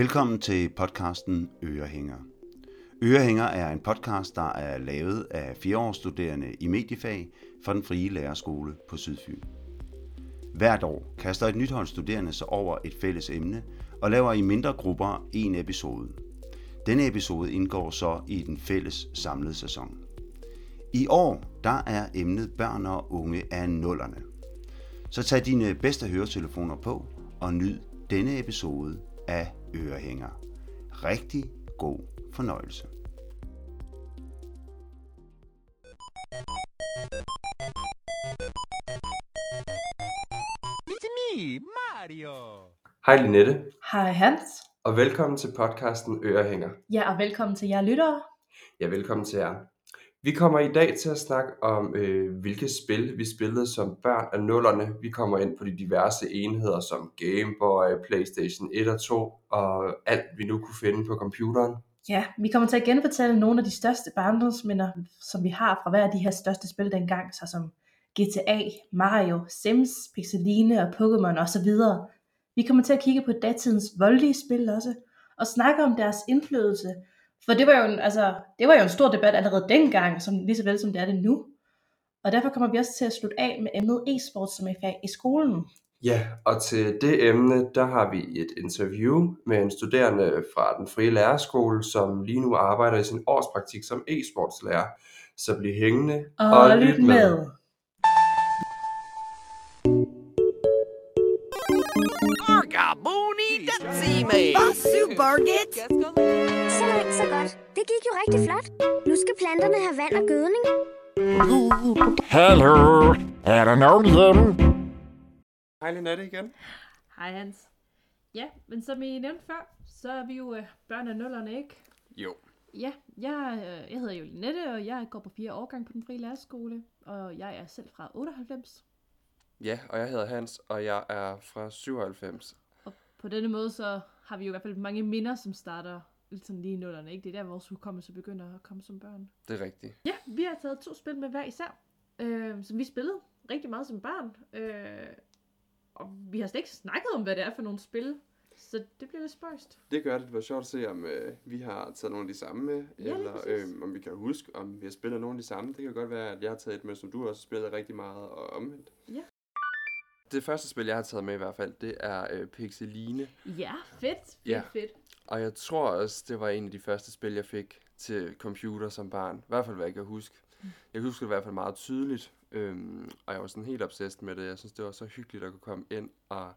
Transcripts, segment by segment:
Velkommen til podcasten Ørehænger. Ørehænger er en podcast, der er lavet af fireårsstuderende i mediefag fra den frie lærerskole på Sydfyn. Hvert år kaster et nyt hold studerende sig over et fælles emne og laver i mindre grupper en episode. Denne episode indgår så i den fælles samlede sæson. I år der er emnet børn og unge af nullerne. Så tag dine bedste høretelefoner på og nyd denne episode af Ørehænger. Rigtig god fornøjelse. It's me, Mario. Hej Linette, Hej Hans. og velkommen til podcasten Ørehænger. Ja, og velkommen til jer lyttere. Ja, velkommen til jer. Vi kommer i dag til at snakke om, øh, hvilke spil vi spillede som børn af nullerne. Vi kommer ind på de diverse enheder som Game Boy, Playstation 1 og 2, og alt vi nu kunne finde på computeren. Ja, vi kommer til at genfortælle nogle af de største barndomsminder, som vi har fra hver af de her største spil dengang, så som GTA, Mario, Sims, Pixeline og Pokémon osv. Vi kommer til at kigge på datidens voldelige spil også, og snakke om deres indflydelse. For det var jo en, altså, det var jo en stor debat allerede dengang, som, lige så vel som det er det nu. Og derfor kommer vi også til at slutte af med emnet e-sport som et fag i skolen. Ja, og til det emne, der har vi et interview med en studerende fra den frie lærerskole, som lige nu arbejder i sin årspraktik som e-sportslærer. Så bliv hængende Og, og lyt med. med. Datsime. Basu Barget! Så langt, så godt. Det gik jo rigtig flot. Nu skal planterne have vand og gødning. Hallo, er der nogen hjemme? Hej Linette igen. Hej Hans. Ja, men som I nævnte før, så er vi jo øh, børn af nullerne, ikke? Jo. Ja, jeg, øh, jeg hedder jo Linette, og jeg går på fire årgang på den frie lærerskole, og jeg er selv fra 98. Ja, og jeg hedder Hans, og jeg er fra 97. Og på denne måde, så har vi jo i hvert fald mange minder, som starter lidt sådan lige i nullerne, ikke? Det er der, vores hukommelse begynder at komme som børn. Det er rigtigt. Ja, vi har taget to spil med hver især, øh, som vi spillede rigtig meget som barn. Øh, og vi har slet ikke snakket om, hvad det er for nogle spil, så det bliver lidt spøjst. Det gør det. Det var sjovt at se, om øh, vi har taget nogle af de samme med, Ja, eller øh, om vi kan huske, om vi har spillet nogle af de samme. Det kan godt være, at jeg har taget et med, som du også har spillet rigtig meget, og omvendt. Ja. Det første spil, jeg har taget med i hvert fald, det er øh, Pixeline. Ja, fedt, fedt, Ja. fedt. Og jeg tror også, det var en af de første spil, jeg fik til computer som barn. I hvert fald, hvad jeg kan huske. Jeg husker det i hvert fald meget tydeligt, øhm, og jeg var sådan helt obsessed med det. Jeg synes, det var så hyggeligt at kunne komme ind og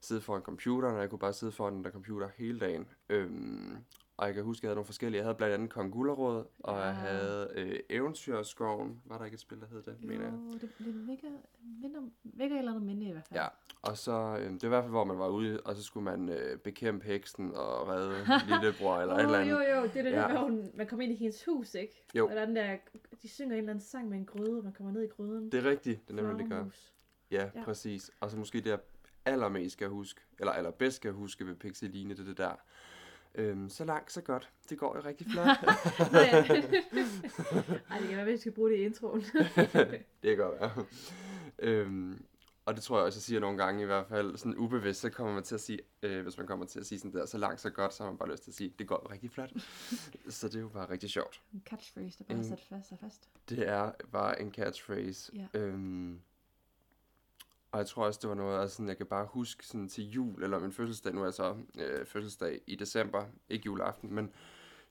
sidde foran computeren, og jeg kunne bare sidde foran den der computer hele dagen. Øhm, og jeg kan huske, at jeg havde nogle forskellige. Jeg havde blandt andet Kong Gullerød, og jeg Ja. havde øh, Eventyrskoven. Var der ikke et spil, der hed det, mener jeg? Jo, det, det vækker, minder, vækker et eller andet minde i hvert fald. Ja, og så, øh, det var i hvert fald, hvor man var ude, og så skulle man øh, bekæmpe heksen og redde lillebror eller et eller andet. jo, jo, det er det Ja. der, hvor hun, man kommer ind i hendes hus, ikke? Jo. Og der er den der, de synger en eller anden sang med en gryde, og man kommer ned i gryden. Det er rigtigt, det er nemlig det gør. Ja. ja, præcis. Og så måske det, jeg allermest skal huske, eller allerbedst skal huske ved Pixeline, det er det der. Øhm, så langt, så godt. Det går jo rigtig flot. Nå ja. Ej, det kan være, at vi skal bruge det i introen. det kan godt være. Øhm, og det tror jeg også, jeg siger nogle gange i hvert fald, sådan ubevidst, så kommer man til at sige, øh, hvis man kommer til at sige sådan der, så langt, så godt, så har man bare lyst til at sige, det går rigtig flot. så det er jo bare rigtig sjovt. en catchphrase, der bare Mm. sat fast og fast. Det er bare en catchphrase. Ja. Øhm, og jeg tror også, det var noget, altså sådan, jeg kan bare huske sådan til jul, eller min fødselsdag, nu er jeg så øh, fødselsdag i december, ikke juleaften, men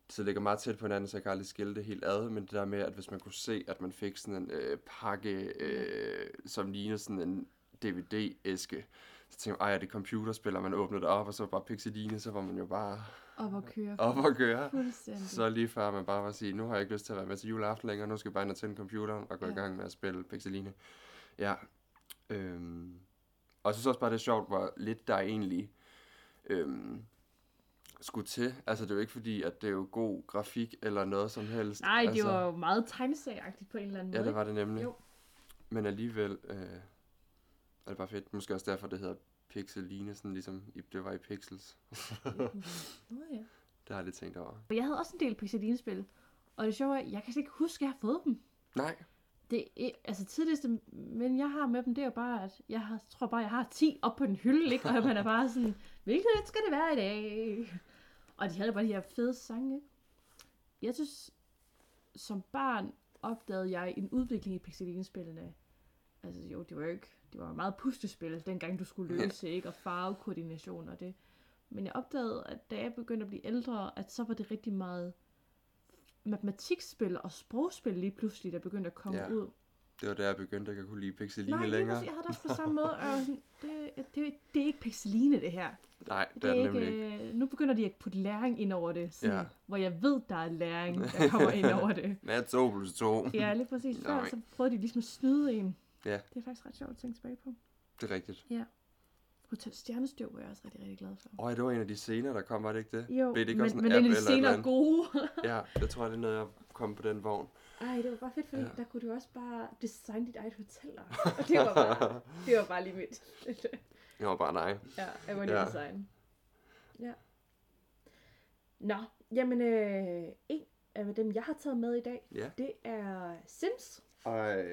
så ligger meget tæt på hinanden, så jeg kan aldrig skille det helt ad, men det der med, at hvis man kunne se, at man fik sådan en øh, pakke, øh, som ligner sådan en DVD-æske, så tænkte jeg, ej, er det computerspil, og man åbnede det op, og så var bare Pixeline, så var man jo bare Op og køre. op og køre. Fuldstændig. Så lige før man bare var sige, nu har jeg ikke lyst til at være med til juleaften længere, nu skal jeg bare ind og tænde computeren og gå ja. i gang med at spille Pixeline. Ja. Øhm. Og jeg synes også bare, det er sjovt, hvor lidt der egentlig øhm, skulle til. Altså, det er jo ikke fordi, at det er jo god grafik eller noget som helst. Nej, det altså, var jo meget tegnesagagtigt på en eller anden måde. Ja, det var det nemlig. Jo. Men alligevel øh, er det bare fedt. Måske også derfor, det hedder Pixeline, sådan ligesom det var i Pixels. Nå ja. det har jeg lidt tænkt over. Jeg havde også en del Pixeline-spil. Og det sjove er, jeg kan slet ikke huske, at jeg har fået dem. Nej, Det er, altså tidligste, men jeg har med dem, det er jo bare, at jeg har, tror bare, jeg har 10 op på den hylde, ikke? Og man er bare sådan, hvilket et skal det være i dag? Og de havde bare de her fede sange, ikke? Jeg synes, som barn opdagede jeg en udvikling i Pixeline-spillene. Altså jo, det var jo ikke, det var meget puslespil, dengang du skulle løse, ikke? Og farvekoordination og det. Men jeg opdagede, at da jeg begyndte at blive ældre, at så var det rigtig meget matematikspil og sprogspil lige pludselig, der begyndte at komme Ja. ud. Det var der, jeg begyndte at kunne lide Pixeline Nej, længere. præcis. jeg havde det også på samme måde. Og sådan, det, det, det er ikke Pixeline, det her. Nej, det Det er er det nemlig ikke. ikke, øh, nu begynder de at putte læring ind over det, sådan, Ja. hvor jeg ved, der er læring, der kommer ind over det. Ja, 2 plus 2. Ja, lige præcis. Før Nej. så prøvede de ligesom at snyde en. Ja. Det er faktisk ret sjovt at tænke tilbage på. Det er rigtigt. Hotel Stjernestøv var jeg også rigtig, rigtig glad for. Åh, det var en af de scener, der kom, var det ikke det? Jo, Blev det ikke men, også en men app en af de senere gode. Ja, det tror jeg, det er noget, jeg kom på den vogn. Ej, det var bare fedt, fordi Ja. der kunne du også bare designe dit eget hotel. Og det var bare, det var bare lige mit. Jeg var bare nej. ja, jeg var ja. design. Ja. Nå, jamen øh, en af dem, jeg har taget med i dag, Ja. det er Sims. Ej,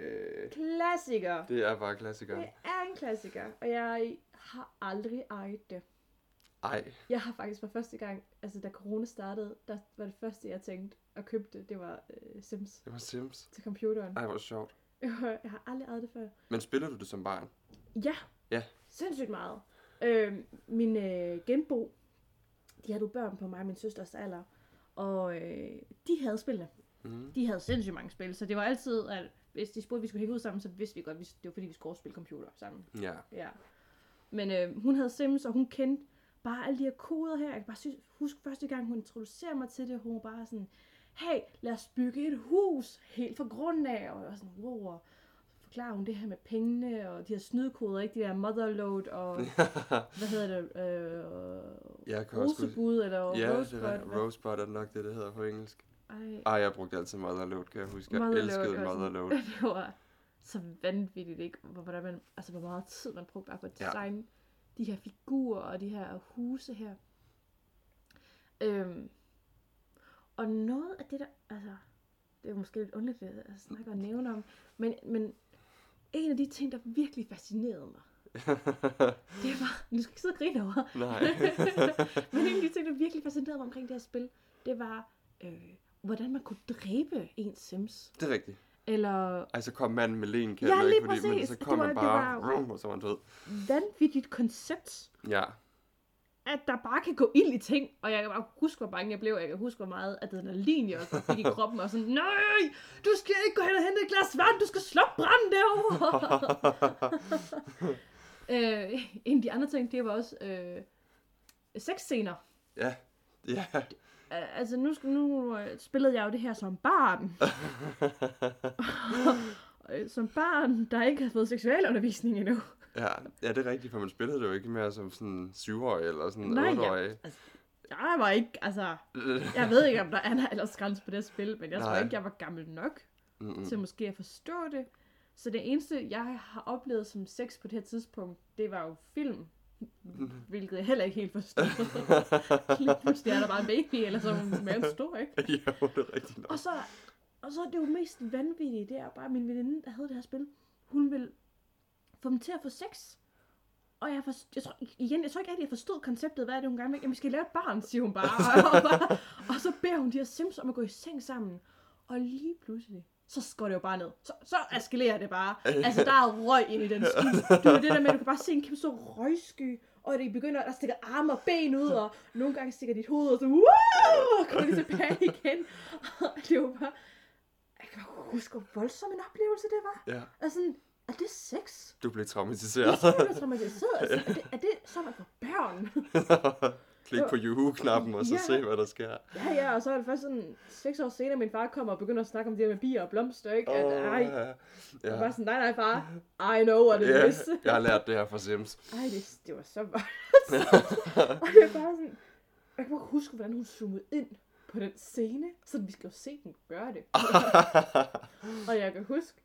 Klassiker. det er bare klassiker. Det er en klassiker, og jeg har aldrig ejet det. Ej, Jeg har faktisk for første gang, altså da corona startede, der var det første, jeg tænkte at købe det, det var øh, Sims det var Sims. til computeren. Ej, hvor sjovt. Jeg har aldrig ejet det før. Men spiller du det som barn? Ja, Ja. sindssygt meget. Øh, min øh, genbo, de havde jo børn på mig og min søsters alder, og øh, de havde spillene. Mm. De havde sindssygt mange spil, så det var altid, at hvis de spurgte, at vi skulle hænge ud sammen, så vidste vi godt, at det var fordi, vi skulle spille computer sammen. Ja. Ja. Men øh, hun havde Sims, og hun kendte bare alle de her koder her. Jeg kan bare synes, huske første gang, hun introducerede mig til det, hun var bare sådan, hey, lad os bygge et hus helt fra grunden af. Og jeg var sådan, wow. Og forklarer hun det her med pengene, og de her snydekoder, ikke? De der motherload, og hvad hedder det? Øh, Jeg kan også rosebud, eller Ja, rosebud. hvad- Rosebud er det nok det, det hedder på engelsk. Ej, Ej, jeg brugte altid Motherload, kan jeg huske. Jeg Motherload, elskede Motherload. det var så vanvittigt, ikke? Hvor, hvordan man, altså, hvor meget tid man brugte bare på at Ja. designe de her figurer og de her huse her. Øhm, og noget af det der, altså, det er måske lidt underligt at snakke og nævne om, men, men en af de ting, der virkelig fascinerede mig, det var, nu skal jeg ikke sidde og grine over, Nej. men en af de ting, der virkelig fascinerede mig omkring det her spil, det var, øh, hvordan man kunne dræbe en Sims. det er rigtigt. Eller Ej, så kom manden med len, Ja, ikke? lige Fordi, men så kom var- han bare, var- rum, og så var han død. vanvittigt koncept, Ja. at der bare kan gå ild i ting, og jeg kan bare huske, hvor bange jeg blev, og jeg kan huske, hvor meget adrenalin jeg også fik i kroppen, og sådan, nej, du skal ikke gå hen og hente et glas vand, du skal slukke branden derovre. øh, en af de andre ting, det var også øh, sexscener. Ja. Ja. Øh, Altså, nu, nu øh, spillede jeg jo det her som barn. Øh, som barn, der ikke har fået seksualundervisning endnu. Ja, ja, det er rigtigt, for man spillede det jo ikke mere som sådan 7-årig eller sådan Nej, ja. 8-årig. Altså, jeg var ikke, altså, jeg ved ikke, om der er en aldersgrænse på det spil, men jeg tror Nej. ikke, jeg var gammel nok Mm-mm. til måske at forstå det. Så det eneste, jeg har oplevet som sex på det her tidspunkt, det var jo film. Hvilket jeg heller ikke helt forstod. Lige pludselig er der bare en baby, eller så er maven stor, ikke? jo, det er rigtigt nok. Og så, og så er det jo mest vanvittige, det er bare min veninde, der havde det her spil. Hun vil få dem til at få sex. Og jeg, for, jeg tror, igen, jeg tror ikke rigtig, jeg forstod konceptet, hvad er det, hun gerne vil. Jamen, vi skal lave et barn, siger hun bare. Og, bare, og så beder hun de her sims om at gå i seng sammen. Og lige pludselig, så går det jo bare ned. Så, så eskalerer det bare. Altså, der er røg ind i den sky. Det var det der med, at du kan bare se en kæmpe stor røgsky. Og det begynder, der stikker arme og ben ud, og nogle gange stikker dit hoved, og så wow, og kommer det tilbage igen. Og det var bare, jeg kan bare huske, hvor voldsom en oplevelse det var. Ja, Altså, sådan, er det sex? du blev Jeg traumatiseret. tror, jeg blev traumatiseret. Altså, er, det, er det så man for børn? Klik på Juhu-knappen, og så Ja. se, hvad der sker. ja, ja, og så er det først sådan seks år senere, min far kommer og begynder at snakke om det her med bier og blomster, ikke? At, ej, ja. jeg var sådan, nej, nej, far, I know what it Ja, is. jeg har lært det her fra Sims. Ej, det, det var så voldsomt. og det er bare sådan, jeg kan bare huske, hvordan hun zoomede ind på den scene, så vi skal jo se den gøre det. og jeg kan huske,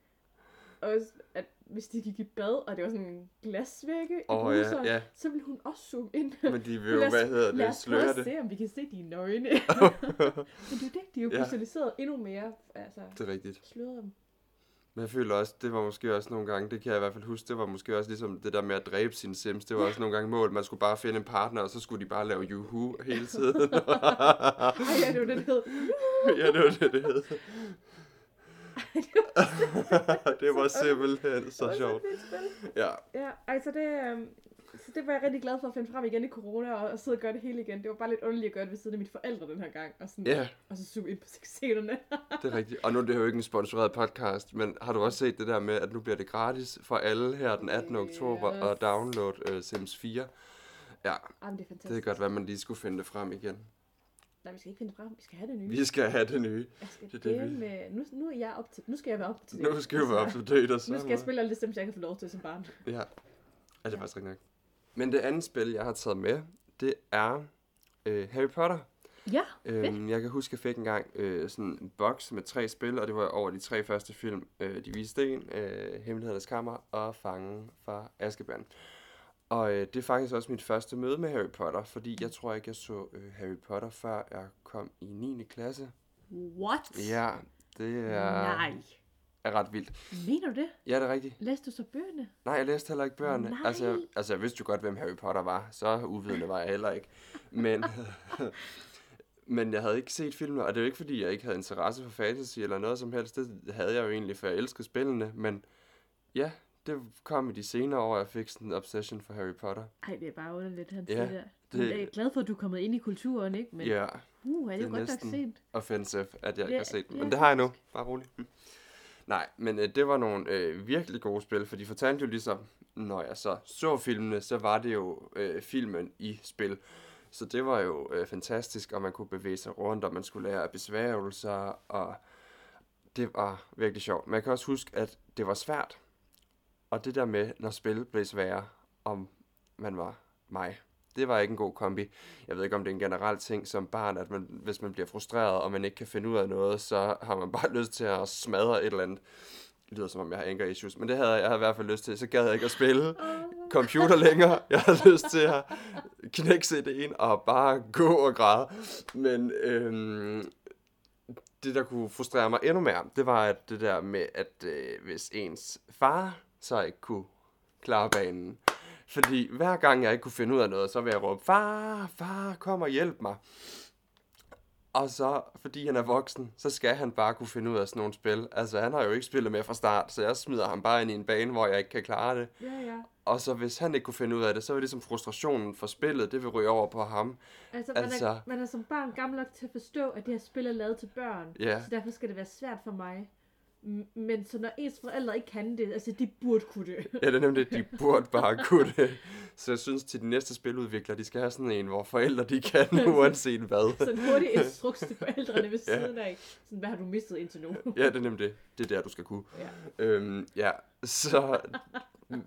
også, at hvis de gik i bad, og det var sådan en glasvægge i Åh, ja, ja. så ville hun også zoome ind. Men de vil jo, Lad os- hvad hedder Lad det, os sløre det. se, om vi kan se dine nøgne. Men det er jo det, de er jo Ja. visualiseret endnu mere, altså Det er rigtigt. sløret dem. Men jeg føler også, det var måske også nogle gange, det kan jeg i hvert fald huske, det var måske også ligesom det der med at dræbe sine sims. Det var også nogle gange mål. Man skulle bare finde en partner, og så skulle de bare lave juhu hele tiden. Ej, ja, det var det, det hed. ja, det var det, det hed. det var simpelthen så sjovt. Ja, Ja, altså det, øhm, så det var jeg rigtig glad for at finde frem igen i corona, og, og sidde og gøre det hele igen. Det var bare lidt underligt at gøre det ved siden af mine forældre den her gang, og, sådan, ja, og så zoome ind på scenerne. det er rigtigt. Og nu er det jo ikke en sponsoreret podcast, men har du også set det der med, at nu bliver det gratis for alle her den 18. oktober Yes. at downloade uh, Sims 4? Ja, Jamen, det er fantastisk. det er godt, hvad man lige skulle finde det frem igen. Nej, vi skal ikke finde det frem. Vi skal have det nye. Vi skal have det nye. Jeg skal det er det, det, vi- med, nu, nu, er jeg op til, nu skal jeg være op til det. Nu skal vi være up to date og så. Nu skal jeg spille alle de sims, jeg kan få lov til som barn. Ja, ja det er Ja. faktisk rigtig nok. Men det andet spil, jeg har taget med, det er øh, Harry Potter. Ja, Øhm, jeg kan huske, at jeg fik engang øh, sådan en boks med tre spil, og det var over de tre første film. Øh, de viste sten, øh, Hemmelighedernes Kammer og Fangen fra Azkaban. Og øh, det er faktisk også mit første møde med Harry Potter, fordi jeg tror ikke, jeg så øh, Harry Potter, før jeg kom i 9. klasse. What? Ja, det er, Nej. er ret vildt. Mener du det? Ja, det er rigtigt. Læste du så bøgerne? Nej, jeg læste heller ikke bøgerne. Nej. Altså, jeg, altså, jeg vidste jo godt, hvem Harry Potter var. Så uvidende var jeg heller ikke. Men, men jeg havde ikke set filmene, og det er jo ikke, fordi jeg ikke havde interesse for fantasy eller noget som helst. Det havde jeg jo egentlig, for jeg elskede spillene. Men ja, det kom i de senere år, jeg fik sådan en obsession for Harry Potter. Ej, det er bare underligt, han Ja, siger der. det- Men jeg er glad for, at du er kommet ind i kulturen, ikke? Men, Ja, uh, er det, det er godt næsten- nok sent. offensive, at jeg ikke Ja, har set dem. ja, Men det har jeg nu. Bare roligt. Hm. Nej, men øh, det var nogle øh, virkelig gode spil, for de fortalte jo ligesom, når jeg så så filmene, så var det jo øh, filmen i spil. Så det var jo øh, fantastisk, og man kunne bevæge sig rundt, og man skulle lære besværgelser, og det var virkelig sjovt. Men jeg kan også huske, at det var svært. Og det der med, når spil blev svære, om man var mig, det var ikke en god kombi. Jeg ved ikke, om det er en generel ting som barn, at man, hvis man bliver frustreret, og man ikke kan finde ud af noget, så har man bare lyst til at smadre et eller andet. Det lyder som om, jeg har anger issues, men det havde jeg, jeg havde i hvert fald lyst til. Så gad jeg ikke at spille computer længere. Jeg havde lyst til at knække CD'en og bare gå og græde. Men øhm, det, der kunne frustrere mig endnu mere, det var at det der med, at øh, hvis ens far så ikke kunne klare banen. Fordi hver gang jeg ikke kunne finde ud af noget, så ville jeg råbe, far, far, kom og hjælp mig. Og så, fordi han er voksen, så skal han bare kunne finde ud af sådan nogle spil. Altså, han har jo ikke spillet med fra start, så jeg smider ham bare ind i en bane, hvor jeg ikke kan klare det. Ja, ja. Og så hvis han ikke kunne finde ud af det, så var det ligesom frustrationen for spillet, det vil ryge over på ham. Altså, man, Altså- Er, man er som barn gammel nok til at forstå, at det her spil er lavet til børn. Ja. Så derfor skal det være svært for mig. Men så når ens forældre ikke kan det, altså de burde kunne det. Ja, det er nemlig, de burde bare kunne det. Så jeg synes, til de næste spiludviklere, de skal have sådan en, hvor forældre de kan, uanset hvad. så en hurtig instruks til forældrene ved Ja. siden af. Sådan, hvad har du mistet indtil nu? Ja, det er nemlig det. Det er der, du skal kunne. Ja. Øhm, ja, så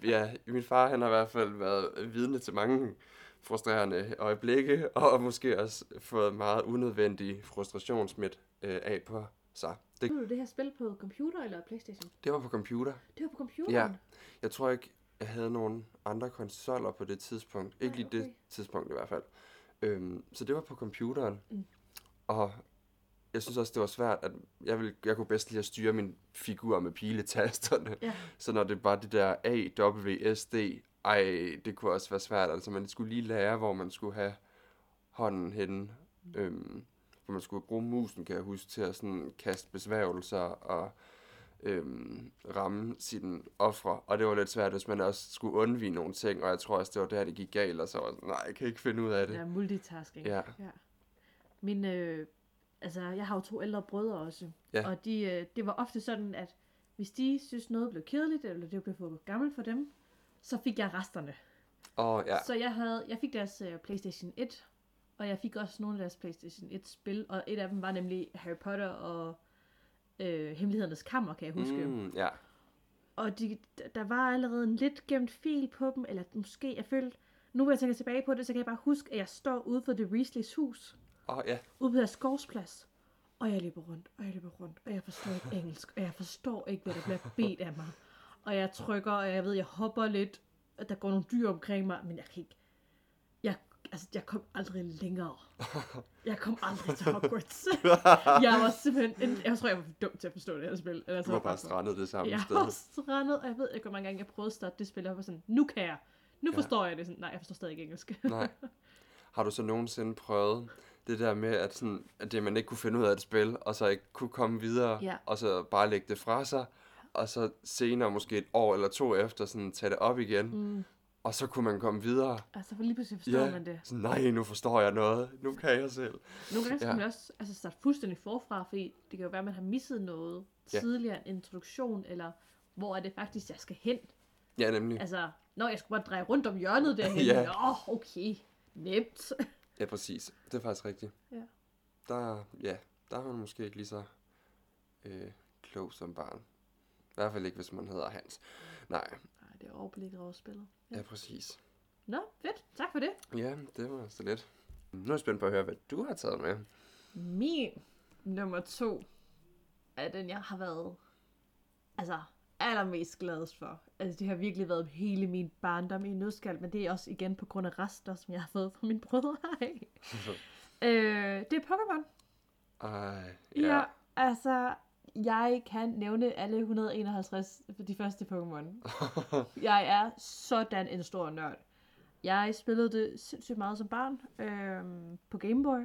ja, min far han har i hvert fald været vidne til mange frustrerende øjeblikke, og måske også fået meget unødvendig frustrationsmidt øh, af på sig. Det, Spiller du det her spil på computer eller Playstation? det var på computer. Det var på computeren? Ja. Jeg tror ikke, jeg havde nogen andre konsoller på det tidspunkt. Ikke lige det okay. tidspunkt i hvert fald. Øhm, så det var på computeren. Mm. Og jeg synes også, det var svært, at jeg, ville, jeg kunne bedst lide at styre min figur med piletasterne. Ja. Så når det bare det der A, W, S, D, ej, det kunne også være svært. Altså man skulle lige lære, hvor man skulle have hånden henne. Øhm, hvor man skulle bruge musen, kan jeg huske, til at sådan kaste besværgelser og øhm, ramme sine ofre. Og det var lidt svært, hvis man også skulle undvige nogle ting, og jeg tror også, det var der, det gik galt, og så var sådan, nej, jeg kan ikke finde ud af det. Ja, multitasking. Ja. ja. Min, øh, altså, jeg har jo to ældre brødre også. Ja. Og de, øh, det var ofte sådan, at hvis de synes noget blev kedeligt, eller det blev for gammelt for dem, så fik jeg resterne. Og ja, Så jeg, havde, jeg fik deres uh, PlayStation 1, og jeg fik også nogle af deres PlayStation 1 spil, og et af dem var nemlig Harry Potter og øh, Hemmelighedernes Kammer, kan jeg huske. Mm. ja, Og de, der var allerede en lidt gemt fil på dem, eller måske, jeg følte, nu hvor jeg tænker tilbage på det, så kan jeg bare huske, at jeg står ude for The Weasleys hus, og ja, ude på deres skovsplads, og jeg løber rundt, og jeg løber rundt, og jeg forstår ikke engelsk, og jeg forstår ikke, hvad der bliver bedt af mig. Og jeg trykker, og jeg ved, jeg hopper lidt, og der går nogle dyr omkring mig, men jeg kan ikke, altså, jeg kom aldrig længere. Jeg kom aldrig til Hogwarts. jeg var simpelthen, en, jeg tror, jeg var for dum til at forstå det her spil. Eller, Du var bare strandet det samme Jeg sted. var strandet, og jeg ved ikke, hvor mange gange jeg prøvede at starte det spil, og jeg var sådan, nu kan jeg. Nu Ja. forstår jeg det. Sådan, nej, jeg forstår stadig ikke engelsk. Nej. Har du så nogensinde prøvet det der med, at, sådan, at det man ikke kunne finde ud af et spil, og så ikke kunne komme videre, Ja. og så bare lægge det fra sig, og så senere, måske et år eller to efter, sådan tage det op igen, Mm. Og så kunne man komme videre. Altså, for lige pludselig forstår Ja, man det. sådan, nej, nu forstår jeg noget. Nu kan jeg selv. Nogle gange skal Ja. man også altså, starte fuldstændig forfra, fordi det kan jo være, at man har misset noget Ja. tidligere, en introduktion, eller hvor er det faktisk, jeg skal hen. Ja, nemlig. Altså, når jeg skulle bare dreje rundt om hjørnet derhen. Ja. Nå, okay. Nemt. Ja, præcis. Det er faktisk rigtigt. Ja. Der, ja, der er man måske ikke lige så øh, klog som barn. I hvert fald ikke, hvis man hedder Hans. Nej, det er overblikket over spillet. ja, ja præcis. Nå, fedt. Tak for det. Ja, det var så lidt. Nu er jeg spændt på at høre, hvad du har taget med. Min nummer to er den, jeg har været altså, allermest glad for. Altså, det har virkelig været hele min barndom i nødskal, men det er også igen på grund af rester, som jeg har fået fra mine brødre. Ej. øh, det er Pokémon. Ej, ja. ja, altså, jeg kan nævne alle 151 for de første Pokémon. jeg er sådan en stor nørd. Jeg spillede det sindssygt meget som barn øhm, på Game Boy.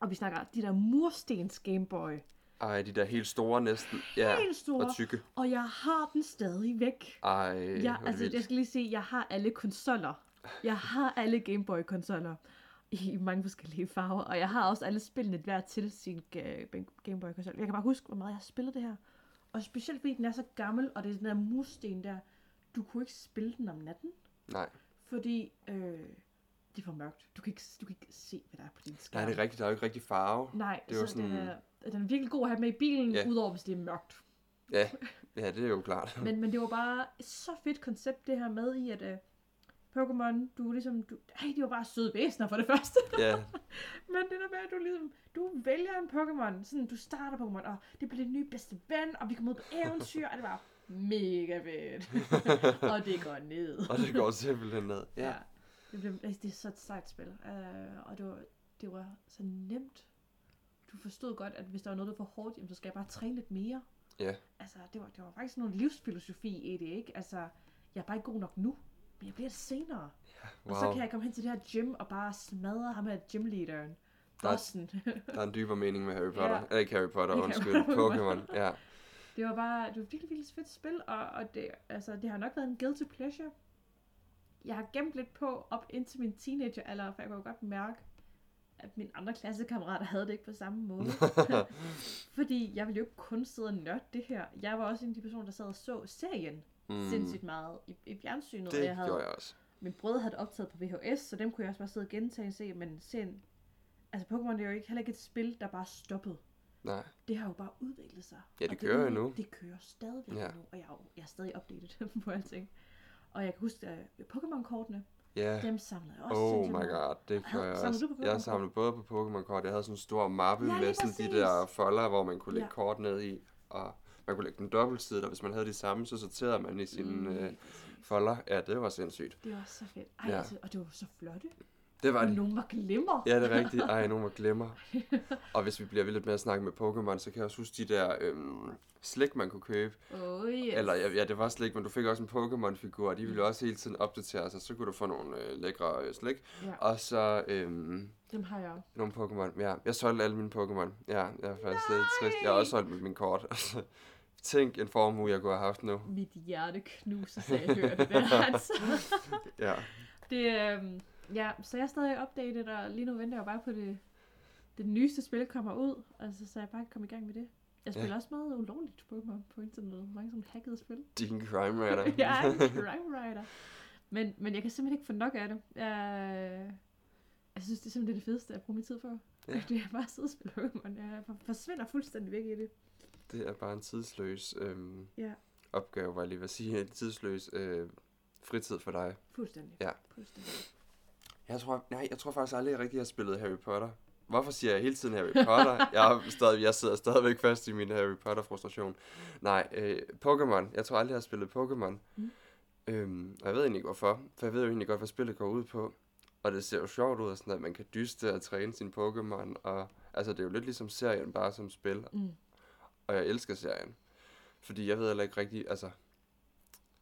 Og vi snakker de der murstens Game Boy. Ej, de der helt store næsten. Ja, Helt store. og tykke. Og jeg har den stadig væk. Ej, Jeg, altså, vildt. jeg skal lige sige, jeg har alle konsoller. Jeg har alle Game Boy konsoller i mange forskellige farver, og jeg har også alle spillene hver til sin uh, Game Boy konsol. Jeg kan bare huske, hvor meget jeg har spillet det her. Og specielt fordi den er så gammel, og det er den der mursten der. Du kunne ikke spille den om natten, Nej, fordi øh, det er for mørkt. Du kan, ikke, du kan ikke se, hvad der er på din skærm. Nej, det er rigtigt. Der er jo ikke rigtig farve. Nej, Det er jo så den, sådan- er, den er virkelig god at have med i bilen, Ja. udover hvis det er mørkt. Ja, ja, det er jo klart. Men, men det var bare et så fedt koncept, det her med i, at uh, Pokémon, du er ligesom, du, ej, de var bare søde væsener for det første. ja, men det der med, at du ligesom, du vælger en Pokémon, sådan, du starter Pokémon, og det bliver din nye bedste ven, og vi kommer ud på eventyr, og det var mega fedt. og det går ned. og det går simpelthen ned. Ja, ja. Det, blev, altså, det er så et sejt spil, uh, og det var, det var så nemt. Du forstod godt, at hvis der var noget, der var for hårdt, jamen, så skal jeg bare træne lidt mere. ja. Altså, det var, det var faktisk nogle livsfilosofi i det, ikke? Altså, jeg er bare ikke god nok nu, men jeg bliver det senere. Og så Wow. kan jeg komme hen til det her gym og bare smadre ham her gymleaderen. Der er- Bossen. Der er en dybere mening med Harry Potter. Ja. Ja. Ikke Harry Potter, undskyld. Pokémon. Ja. det var bare, det var virkelig, virkelig fedt spil, og, og det, altså, det har nok været en guilty pleasure. Jeg har gemt lidt på op indtil min teenageralder, for jeg kunne godt mærke, at mine andre klassekammerater havde det ikke på samme måde. Fordi jeg ville jo ikke kun sidde og nørde det her. Jeg var også en af de personer, der sad og så serien mm. sindssygt meget i, i fjernsynet. og Det jeg havde, gjorde jeg også. Min brødre havde det optaget på VHS, så dem kunne jeg også bare sidde og gentage og se, men serien... Altså Pokémon det er jo ikke, heller ikke et spil, der bare stoppede. Nej. Det har jo bare udviklet sig. Ja, det Og kører jo nu. Det kører stadigvæk Ja. nu, og jeg er, jo, jeg er stadig opdateret på alting. Og jeg kan huske, at Pokémon-kortene, Ja. dem samlede jeg også Oh my god, det gjorde jeg også. du på Jeg samlede både på Pokémon-kort. Jeg havde sådan en stor mappe Ja, med sådan præcis. de der folder, hvor man kunne lægge Ja. kort ned i. Og man kunne lægge den dobbeltsidet, og hvis man havde de samme, så sorterede man i sine Mm, øh, folder. Ja, det var sindssygt. Det var så fedt. Ej, Ja. altså, og det var så flotte. Det var det. nogle var glimmer. Ja, det er rigtigt. Ej, nogen var glemmer. Og hvis vi bliver ved lidt med at snakke med Pokémon, så kan jeg også huske de der øhm, slik, man kunne købe. Oh, yes. Eller ja, det var slik, men du fik også en Pokémon-figur, og de ville også hele tiden opdatere sig. Så kunne du få nogle øh, lækre øh, slik. Ja. Og så øhm, Dem har jeg. nogle Pokémon. Ja, jeg solgte alle mine Pokémon. Ja, jeg er faktisk lidt trist. Jeg har også solgt min kort. Tænk en formue, jeg kunne have haft nu. Mit hjerte knuser, så jeg hørte det der. Altså. Ja, Det, øhm, ja, så jeg er stadig opdateret, og lige nu venter jeg bare på det, det nyeste spil kommer ud, altså, så jeg bare kan komme i gang med det. Jeg spiller Ja. også meget ulovligt Pokémon på internettet. Mange sådan hackede spil. din crime writer. jeg er en crime writer. Men, men jeg kan simpelthen ikke få nok af det. Jeg, jeg synes, det er simpelthen det fedeste at bruge min tid på. Ja. Ja. Det er bare at sidde og spille Pokémon. Jeg for- forsvinder fuldstændig væk i det. Det er bare en tidsløs øhm, Ja. opgave, var jeg lige vil sige. En tidsløs øh, fritid for dig. Fuldstændig. Ja. Fuldstændig. Jeg tror, nej, jeg tror faktisk aldrig, jeg rigtig har spillet Harry Potter. Hvorfor siger jeg hele tiden Harry Potter? jeg, er stadig, jeg sidder stadigvæk fast i min Harry Potter-frustration. Nej, øh, Pokémon. Jeg tror aldrig, jeg har spillet Pokémon. Mm. Øhm, og jeg ved egentlig ikke hvorfor, for jeg ved jo egentlig godt, hvad spillet går ud på. Og det ser jo sjovt ud, og sådan, at man kan dyste og træne sin Pokémon. Og, altså, det er jo lidt ligesom serien, bare som spil. Mm. Og jeg elsker serien. Fordi jeg ved heller ikke rigtig, altså...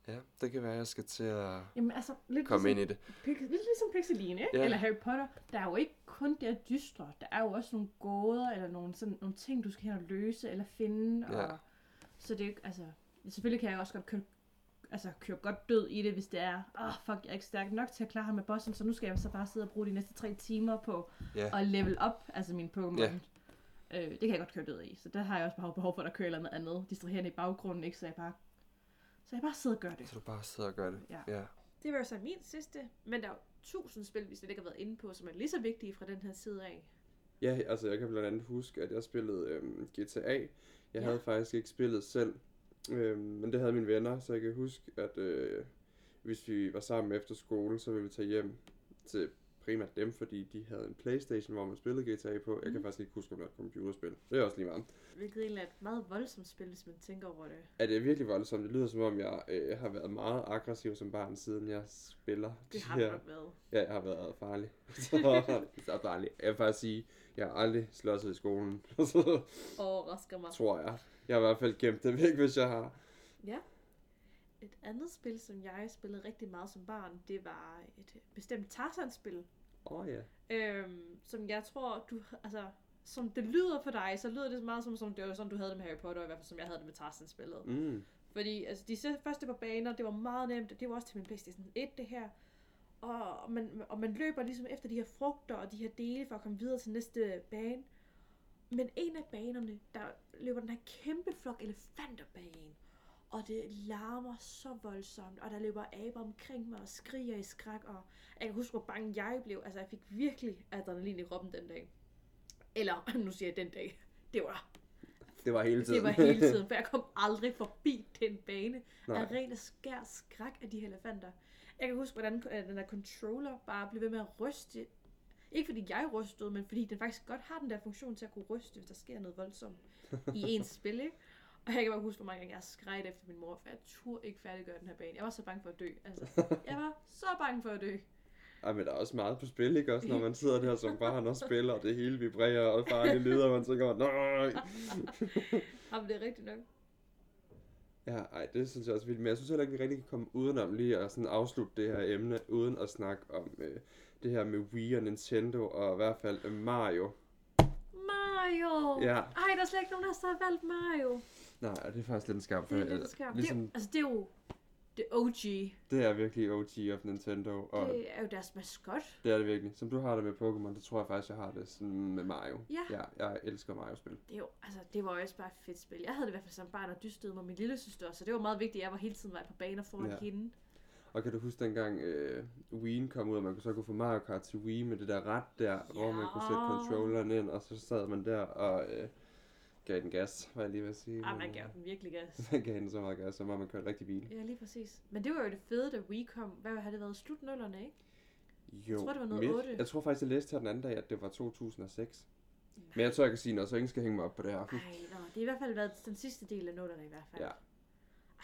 Ja, det kan være, at jeg skal til at Jamen altså, lidt komme ligesom, ind i det. Pix- lidt ligesom Pixeline, ikke? Ja. Eller Harry Potter. Der er jo ikke kun det at dystre. Der er jo også nogle gåder, eller nogle, sådan, nogle ting, du skal hen og løse, eller finde. Ja. Og, så det er jo altså... Selvfølgelig kan jeg også godt køre, altså, køre godt død i det, hvis det er, åh, oh, fuck, jeg er ikke stærk nok til at klare ham med bossen, så nu skal jeg så bare sidde og bruge de næste tre timer på Ja. at level up, altså min Pokémon. Ja. Øh, det kan jeg godt køre død i, så der har jeg også bare behov for, at der kører et eller andet andet distraherende i baggrunden, ikke? Så jeg bare, så jeg bare sidder og gør det. Så du bare sidder og gør det. Ja. ja. Det var jo så min sidste, men der er jo tusind spil, vi slet ikke har været inde på, som er lige så vigtige fra den her side af. Ja, altså jeg kan blandt andet huske, at jeg spillede øhm, GTA. Jeg ja. havde faktisk ikke spillet selv, øhm, men det havde mine venner, så jeg kan huske, at øh, hvis vi var sammen efter skole, så ville vi tage hjem til primært dem, fordi de havde en Playstation, hvor man spillede GTA på. Jeg kan Mhm. faktisk ikke huske, om det var et computerspil. Det er også lige meget. Hvilket egentlig er et meget voldsomt spil, hvis man tænker over det. Er det virkelig voldsomt? Det lyder som om, jeg øh, har været meget aggressiv som barn, siden jeg spiller. Det de har her- det nok været. Ja, jeg har været farlig. så, så farlig. Jeg vil faktisk sige, jeg har aldrig slåsset i skolen. Overrasker mig. tror jeg. Jeg har i hvert fald gemt det væk, hvis jeg har. Ja. Et andet spil, som jeg spillede rigtig meget som barn, det var et bestemt Tarzan-spil. Åh oh, ja. Øhm, som jeg tror, du, altså, som det lyder for dig, så lyder det så meget som, som det var sådan, du havde det med Harry Potter, i hvert fald som jeg havde det med Tarzan-spillet. Mm. Fordi altså, de første par baner, det var meget nemt, og det var også til min Playstation 1, det her. Og, og, man, og man løber ligesom efter de her frugter og de her dele for at komme videre til næste bane. Men en af banerne, der løber den her kæmpe flok elefanter bag en. Og det larmer så voldsomt, og der løber aber omkring mig og skriger i skræk. Og jeg kan huske, hvor bange jeg blev. Altså, jeg fik virkelig adrenalin i kroppen den dag. Eller, nu siger jeg den dag. Det var Det var hele tiden. det var hele tiden, for jeg kom aldrig forbi den bane Nej. af ren og skær skræk af de her elefanter. Jeg kan huske, hvordan øh, den der controller bare blev ved med at ryste. Ikke fordi jeg rystede, men fordi den faktisk godt har den der funktion til at kunne ryste, hvis der sker noget voldsomt i ens spil, ikke? Og jeg kan bare huske, hvor mange gange jeg skreg efter min mor, for jeg turde ikke færdiggøre den her bane. Jeg var så bange for at dø. Altså, jeg var så bange for at dø. Ej, men der er også meget på spil, ikke? Også når man sidder der som barn og spiller, og det hele vibrerer, og farlige lyder, og man tænker, nej. Jamen, det er rigtigt nok. Ja, ej, det synes jeg også er vildt. Men jeg synes heller ikke, vi rigtig kan komme udenom lige at sådan afslutte det her emne, uden at snakke om øh, det her med Wii og Nintendo, og i hvert fald øh, Mario. Mario! Ja. Ej, der er slet ikke nogen, der har valgt Mario. Nej, det er faktisk lidt en skam. For, Det er lidt en skam. Ligesom, Det, er, altså, det er jo det OG. det er virkelig OG of Nintendo, og Det er jo deres maskot. det er det virkelig. Som du har det med Pokémon, det tror jeg faktisk, jeg har det sådan med Mario. Ja. ja jeg elsker Mario-spil. Det, er jo, altså, det var også bare et fedt spil. Jeg havde det i hvert fald som barn og dystede med min lille søster, så det var meget vigtigt, at jeg var hele tiden var på baner foran Ja. hende. Og kan du huske dengang øh, Wii kom ud, og man kunne så kunne få Mario Kart til Wii med det der ret der, ja. hvor man kunne sætte controlleren ind, og så sad man der og øh, gav den gas, var jeg lige ved at sige. Men, man øh, gav den virkelig gas. Man gav den så meget gas, så var man kørt rigtig bil. Ja, lige præcis. Men det var jo det fede, da Wii kom. Hvad har det været? Slutnullerne, ikke? Jo, tror, det var noget midt. otte. Jeg tror faktisk, jeg læste her den anden dag, at det var 2006. Men jeg tror, jeg kan sige noget, så ingen skal hænge mig op på det her. Ej, nå, det har i hvert fald været den sidste del af nullerne i hvert fald. Ja. Ej,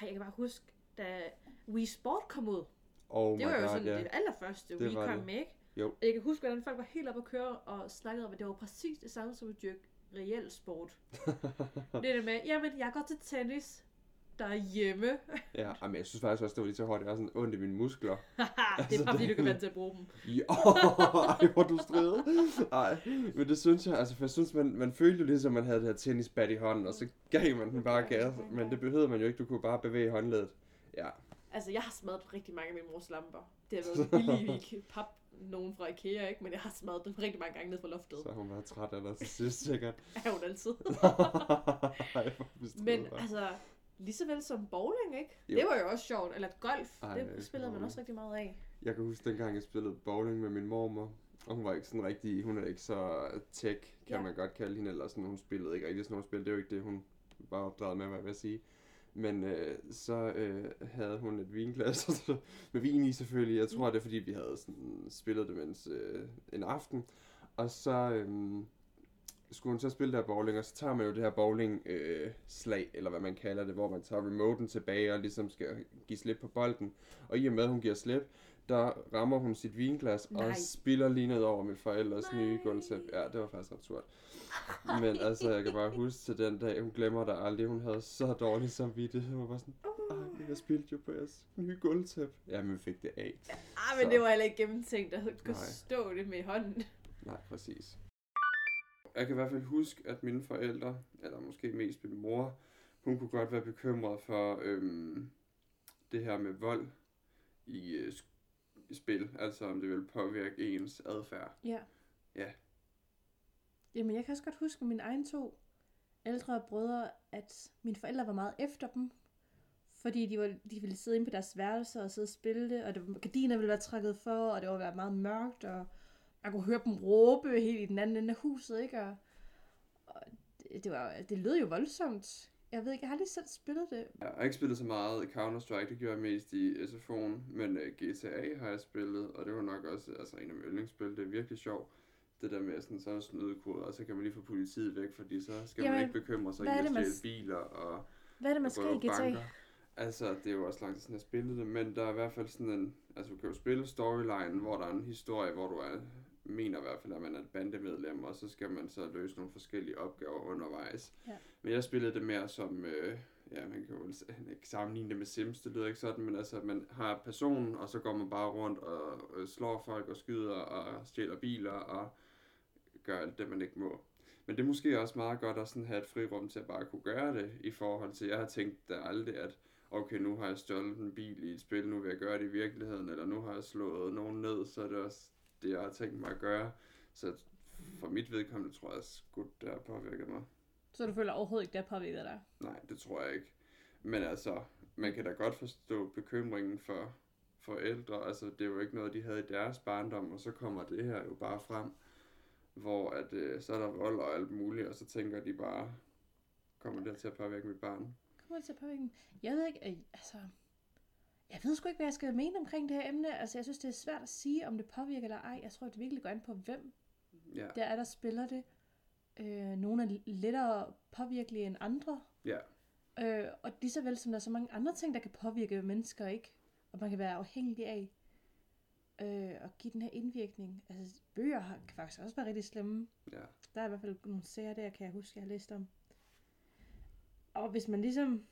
jeg kan bare huske, da Wii Sport kom ud. Oh det var jo god, sådan ja. det allerførste Det Wii kom med, ikke? Jo. Jeg kan huske, hvordan folk var helt oppe at køre og snakkede om, at det var præcis det samme som at dyrke reel sport. det er det med, jamen, jeg går til tennis derhjemme. ja, men jeg synes faktisk også, det var lige så hårdt. Jeg har sådan ondt i mine muskler. det er bare fordi, du kan vente til at bruge dem. Ja, ej, hvor du stridet. Ej, men det synes jeg, altså, for jeg synes, man, man følte jo ligesom, man havde det her tennisbat i hånden, og så gav man den bare gas. Men det behøvede man jo ikke, du kunne bare bevæge håndledet. Ja, Altså, jeg har smadret rigtig mange af min mors lamper. Det har været billige pap, nogen fra Ikea, ikke? Men jeg har smadret dem rigtig mange gange ned fra loftet. så har hun været træt af dig til sidst, sikkert. Er hun altid. Ej, Men altså, lige så vel som bowling, ikke? Jo. Det var jo også sjovt. Eller golf. Ej, det spillede man også rigtig meget af. Jeg kan huske dengang, jeg spillede bowling med min mormor. Og hun var ikke sådan rigtig, hun er ikke så tech, kan Ja. man godt kalde hende, eller sådan, hun spillede ikke rigtig sådan nogle spil. Det er jo ikke det, hun var opdraget med, hvad jeg vil sige. Men øh, så øh, havde hun et vinglas med vin i selvfølgelig. Jeg tror, det er fordi, vi havde sådan, spillet det mens øh, en aften. Og så øh, skulle hun så spille der bowling, og så tager man jo det her bowling øh, slag, eller hvad man kalder det, hvor man tager remoten tilbage og ligesom skal give slip på bolden. Og i og med, at hun giver slip, der rammer hun sit vinglas Nej. og spiller lige ned over mit forældres Nej. nye gulvtæppe. Ja, det var faktisk surt. Men altså, jeg kan bare huske til den dag, hun glemmer det aldrig. Hun havde så dårlig samvittighed. Hun var bare sådan, jeg spildte jo på jeres nye gulvtæppe. Ja, men vi fik det af. Ah, men Så- det var heller ikke gennemtænkt, at hun Nej. stå det med i hånden. Nej, præcis. Jeg kan i hvert fald huske, at mine forældre, eller måske mest min mor, hun kunne godt være bekymret for øhm, det her med vold i, øh, spil. Altså om det vil påvirke ens adfærd. Ja. Ja. Jamen, jeg kan også godt huske mine egne to ældre brødre, at mine forældre var meget efter dem. Fordi de, var, de ville sidde inde på deres værelser og sidde og spille det, og det, var- gardiner ville være trækket for, og det var være meget mørkt, og man kunne høre dem råbe helt i den anden ende af huset, ikke? Og, og det, det, var, det lød jo voldsomt. Jeg ved ikke, jeg har lige selv spillet det. Jeg har ikke spillet så meget Counter-Strike, det gjorde jeg mest i SFO'en, men øh, uh, GTA har jeg spillet, og det var nok også altså, en af mine yndlingsspil. Det er virkelig sjovt. Det der med sådan, så er snydekoder, og så kan man lige få politiet væk, fordi så skal Jamen, man ikke bekymre sig i at stjæle biler og Hvad er det, man skal i GTA? Altså, det er jo også lang tid siden, jeg spillede det, men der er i hvert fald sådan en... Altså, du kan jo spille storyline, hvor der er en historie, hvor du er, mener i hvert fald, at man er et bandemedlem, og så skal man så løse nogle forskellige opgaver undervejs. Ja. Men jeg spillede det mere som... Øh, ja, man kan jo ikke sammenligne det med Sims, det lyder ikke sådan, men altså, man har personen, og så går man bare rundt og øh, slår folk og skyder og stjæler biler og gør alt det, man ikke må. Men det er måske også meget godt at sådan have et frirum til at bare kunne gøre det, i forhold til, jeg har tænkt da aldrig, at okay, nu har jeg stjålet en bil i et spil, nu vil jeg gøre det i virkeligheden, eller nu har jeg slået nogen ned, så er det også det, jeg har tænkt mig at gøre. Så for mit vedkommende tror jeg sgu, det har påvirket mig. Så du føler overhovedet ikke, det har påvirket dig? Nej, det tror jeg ikke. Men altså, man kan da godt forstå bekymringen for forældre. Altså, det er jo ikke noget, de havde i deres barndom, og så kommer det her jo bare frem, hvor at, øh, så er der vold og alt muligt, og så tænker de bare, kommer det til at påvirke mit barn? Kommer det til at påvirke? Jeg ved ikke, øh, altså... Jeg ved sgu ikke, hvad jeg skal mene omkring det her emne. Altså, jeg synes, det er svært at sige, om det påvirker eller ej. Jeg tror, det virkelig går an på, hvem Ja, der er, der spiller det. Øh, nogle er lettere påvirkelige end andre. ja, Øh, og lige så vel som der er så mange andre ting, der kan påvirke mennesker, ikke? Og man kan være afhængig af. Øh, og give den her indvirkning. Altså, bøger har, kan faktisk også være rigtig slemme. ja, Der er i hvert fald nogle serier der, kan jeg huske, jeg har læst om. Og hvis man ligesom...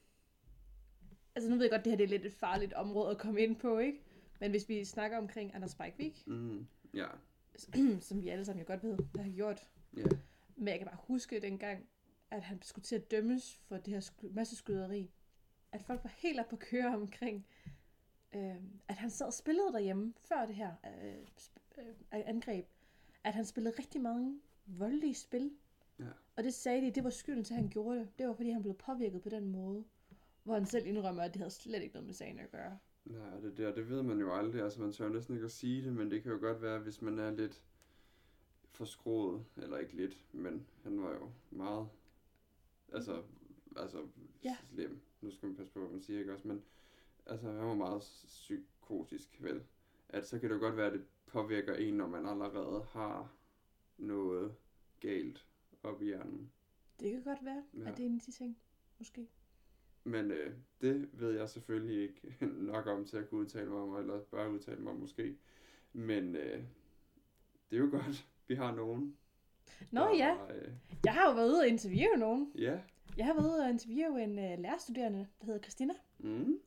Altså nu ved jeg godt, det her det er lidt et farligt område at komme ind på, ikke? Men hvis vi snakker omkring Anders Breivik, mm, ja, som vi alle sammen jo godt ved, der har gjort. ja, Men jeg kan bare huske dengang, at han skulle til at dømmes for det her sky- masseskyderi. At folk var helt op på køre omkring, øh, at han sad og spillede derhjemme før det her øh, øh, angreb. At han spillede rigtig mange voldelige spil. Ja. Og det sagde de, det var skylden til, at han gjorde det. Det var, fordi han blev påvirket på den måde. Hvor han selv indrømmer, at det havde slet ikke noget med sagen at gøre. Nej, det der, det ved man jo aldrig. Altså, man tør næsten ikke at sige det, men det kan jo godt være, hvis man er lidt forskroet, eller ikke lidt, men han var jo meget, altså, altså Ja. slem. Nu skal man passe på, hvad man siger, ikke også? Men altså, han var meget psykotisk, vel? At så kan det jo godt være, at det påvirker en, når man allerede har noget galt op i hjernen. Det kan godt være, Ja. ja. at det er en af de ting. Måske. Men øh, det ved jeg selvfølgelig ikke nok om til at kunne udtale mig om, eller bør udtale mig om måske. Men øh, det er jo godt, vi har nogen. Nå der, ja, Øh, jeg har jo været ude og interviewe nogen. ja. Jeg har været ude og interviewe en uh, lærerstuderende, der hedder Christina. Mm,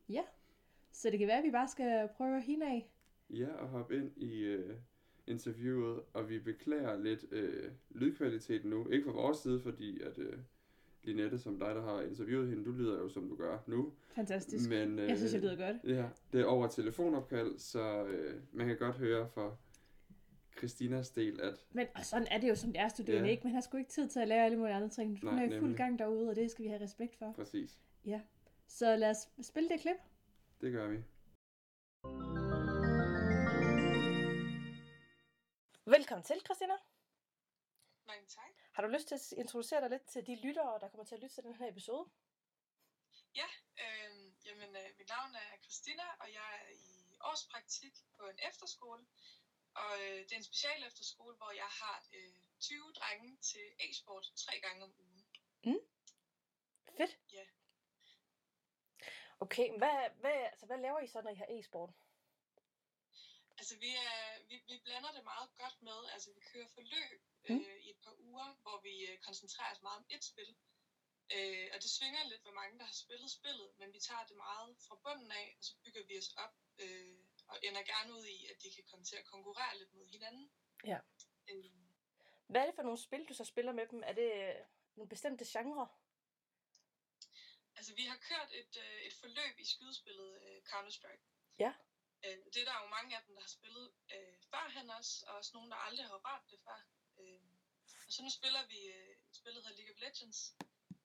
Så det kan være, at vi bare skal prøve hende af. ja, og hoppe ind i øh, interviewet. Og vi beklager lidt øh, lydkvaliteten nu. Ikke fra vores side, fordi at øh, Linette, som dig, der har interviewet hende, du lyder jo, som du gør nu. Fantastisk. Men, øh, Jeg synes, jeg lyder godt. Ja, det er over telefonopkald, så øh, man kan godt høre for Christinas del, at Men og sådan er det jo som lærerstuderende, Ja. ikke? Man har sgu ikke tid til at lære alle mulige andre ting. Hun Nej, er i fuld gang derude, og det skal vi have respekt for. præcis, Så lad os spille det klip. Det gør vi. Velkommen til, Christina. Mange tak. Har du lyst til at introducere dig lidt til de lyttere, der kommer til at lytte til den her episode? Ja, øh, jamen, øh, mit navn er Christina, og jeg er i årspraktik på en efterskole. Og øh, det er en special efterskole, hvor jeg har øh, 20 drenge til e-sport tre gange om ugen. Fedt. Ja. Okay, men hvad, hvad, altså, hvad laver I så, når I har e-sport? Altså, vi, er, vi, vi blander det meget godt med. Altså, vi kører forløb Mm. øh, i et par uger, hvor vi øh, koncentrerer os meget om et spil. Øh, og det svinger lidt, hvor mange der har spillet spillet, men vi tager det meget fra bunden af, og så bygger vi os op øh, og ender gerne ud i, at de kan komme til at konkurrere lidt mod hinanden. Ja. Øh, Hvad er det for nogle spil, du så spiller med dem? Er det nogle bestemte genrer? Altså, vi har kørt et, øh, et forløb i skydespillet øh, Counter-Strike. Ja. Øh, det er der jo mange af dem, der har spillet øh, førhen også, og også nogen, der aldrig har rørt det før. Øh, og så nu spiller vi øh, et spil, der hedder League of Legends,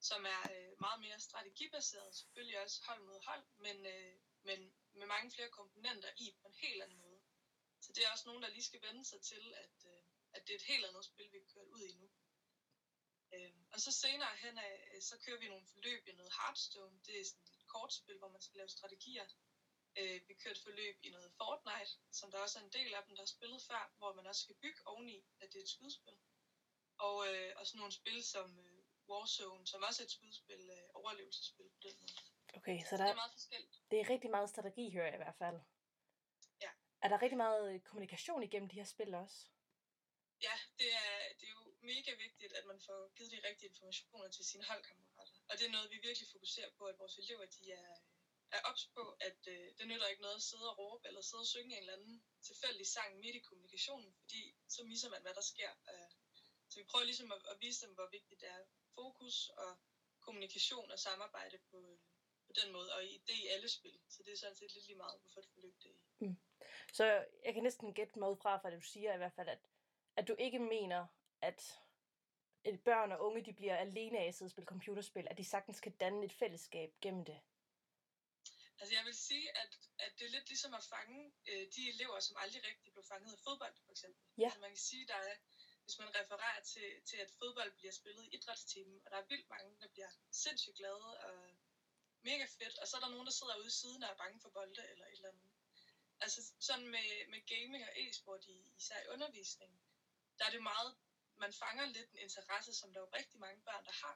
som er øh, meget mere strategibaseret, selvfølgelig også hold mod hold, men, øh, men med mange flere komponenter i på en helt anden måde. Så det er også nogen, der lige skal vende sig til, at, øh, at det er et helt andet spil, vi har kørt ud i nu. Øh, og så senere hen af, øh, så kører vi nogle forløb i noget Hearthstone. Det er sådan et kortspil, hvor man skal lave strategier. Øh, vi kørte forløb i noget Fortnite, som der også er en del af dem, der har spillet før, hvor man også skal bygge oveni, at det er et skydespil. Og, øh, og sådan nogle spil som øh, Warzone, som også er et skydespil, øh, overlevelsesspil på den måde. Okay, så der, det er meget forskelligt. det er rigtig meget strategi, hører jeg i hvert fald. Ja. Er der rigtig meget kommunikation igennem de her spil også? Ja, det er, mega vigtigt, at man får givet de rigtige informationer til sine holdkammerater. Og det er noget, vi virkelig fokuserer på, at vores elever de er, er ops på, at øh, det nytter ikke noget at sidde og råbe eller sidde og synge en eller anden tilfældig sang midt i kommunikationen, fordi så misser man, hvad der sker. Øh, så vi prøver ligesom at, at vise dem, hvor vigtigt det er fokus og kommunikation og samarbejde på, øh, på den måde, og i, det i alle spil. Så det er sådan set lidt lige meget, hvorfor det forløb det er Mm. Så jeg kan næsten gætte mig ud fra, fra det du siger i hvert fald, at, at du ikke mener, at et børn og unge de bliver alene af at sidde og spille computerspil, at de sagtens kan danne et fællesskab gennem det. Altså jeg vil sige, at, at det er lidt ligesom at fange øh, de elever, som aldrig rigtig blev fanget af fodbold, for eksempel. Ja. Altså man kan sige, der er, hvis man refererer til, til, at fodbold bliver spillet i idrætstimen, og der er vildt mange, der bliver sindssygt glade og mega fedt, og så er der nogen, der sidder ude i siden og er bange for bolde eller et eller andet. Altså sådan med, med gaming og e-sport, i, især i undervisning, der er det meget, man fanger lidt en interesse, som der er jo rigtig mange børn, der har.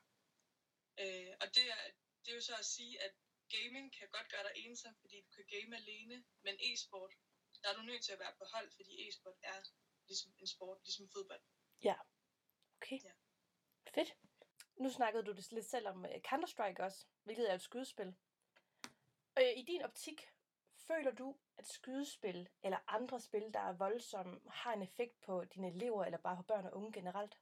Øh, og det er, det er jo så at sige, at gaming kan godt gøre dig ensom, fordi du kan game alene, men e-sport, der er du nødt til at være på hold, fordi e-sport er ligesom en sport, ligesom fodbold. Okay. Ja. Fedt. Nu snakkede du det lidt selv om øh, Counter-Strike også, hvilket er et skydespil. Øh, I din optik, føler du, at skydespil eller andre spil, der er voldsomme, har en effekt på dine elever eller bare på børn og unge generelt?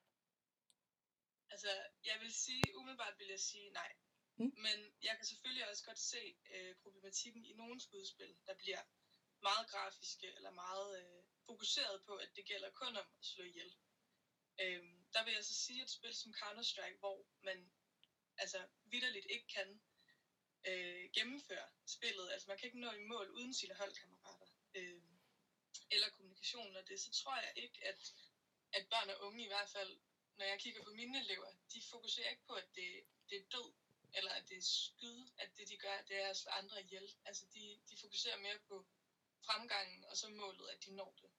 Altså, jeg vil sige, umiddelbart vil jeg sige nej. Mm. Men jeg kan selvfølgelig også godt se øh, problematikken i nogle skudspil, der bliver meget grafiske eller meget øh, fokuseret på, at det gælder kun om at slå ihjel. Øhm, der vil jeg så sige, et spil som Counter-Strike, hvor man altså vidderligt ikke kan øh, gennemføre spillet, altså man kan ikke nå i mål uden sine holdkammerater, øh, eller kommunikationen og det, så tror jeg ikke, at, at børn og unge i hvert fald, når jeg kigger på mine elever, de fokuserer ikke på, at det, det er død, eller at det er skyde, at det de gør, det er at slå andre ihjel. Altså de, de fokuserer mere på fremgangen, og så målet, at de når det.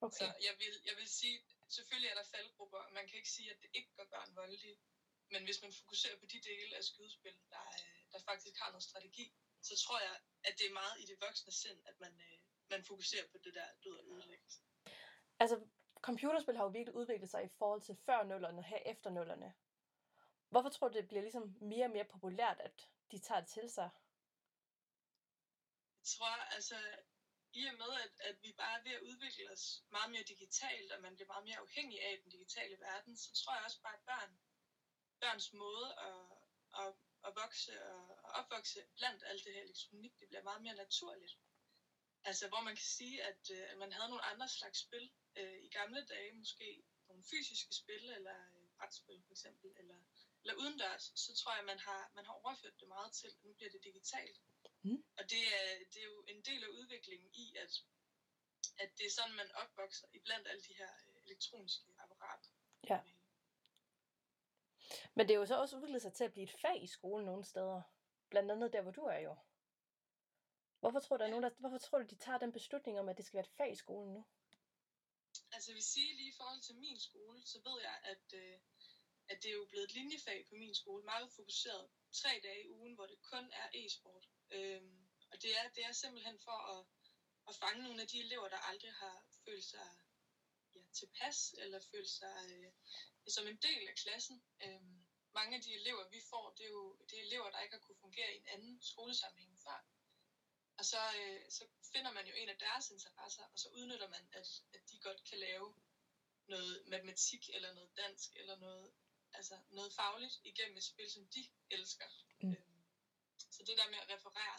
Okay. Så jeg vil, jeg vil sige, selvfølgelig er der faldgrupper, og man kan ikke sige, at det ikke gør børn voldelige. Men hvis man fokuserer på de dele af skydespil, der, øh, der faktisk har noget strategi, så tror jeg, at det er meget i det voksne sind, at man, øh, man fokuserer på det der død og ødelæggelse. Altså, computerspil har jo virkelig udviklet sig i forhold til før nullerne og her efter nullerne. Hvorfor tror du, det bliver ligesom mere og mere populært, at de tager det til sig? Jeg tror, altså, i og med, at, at vi bare er ved at udvikle os meget mere digitalt, og man bliver meget mere afhængig af den digitale verden, så tror jeg også bare, at børn, børns måde at, at, at vokse og, og opvokse blandt alt det her elektronik, det bliver meget mere naturligt. Altså, hvor man kan sige, at, øh, at man havde nogle andre slags spil øh, i gamle dage, måske nogle fysiske spil, eller øh, brætspil for eksempel, eller, eller udendørs, så tror jeg, man har, man har overført det meget til, at nu bliver det digitalt. Mm. Og det er, det er jo en del af udviklingen i, at, at det er sådan, man opvokser i blandt alle de her øh, elektroniske apparater. Ja. Men det er jo så også udviklet sig til at blive et fag i skolen nogle steder. Blandt andet der, hvor du er jo. Hvorfor tror du, at nogen, der, hvorfor tror du, de tager den beslutning om, at det skal være et fag i skolen nu? Altså jeg vil sige lige i forhold til min skole, så ved jeg, at, øh, at det er jo blevet et linjefag på min skole, meget fokuseret tre dage i ugen, hvor det kun er e-sport. Øhm, og det er, det er simpelthen for at, at fange nogle af de elever, der aldrig har følt sig ja, tilpas, eller følt sig øh, som en del af klassen. Øhm, mange af de elever, vi får, det er jo det er elever, der ikke har kunne fungere i en anden skolesammenhæng før. Og så, øh, så finder man jo en af deres interesser, og så udnytter man, at, at de godt kan lave noget matematik, eller noget dansk, eller noget, altså noget fagligt igennem et spil, som de elsker. Mm. Øhm, så det der med at referere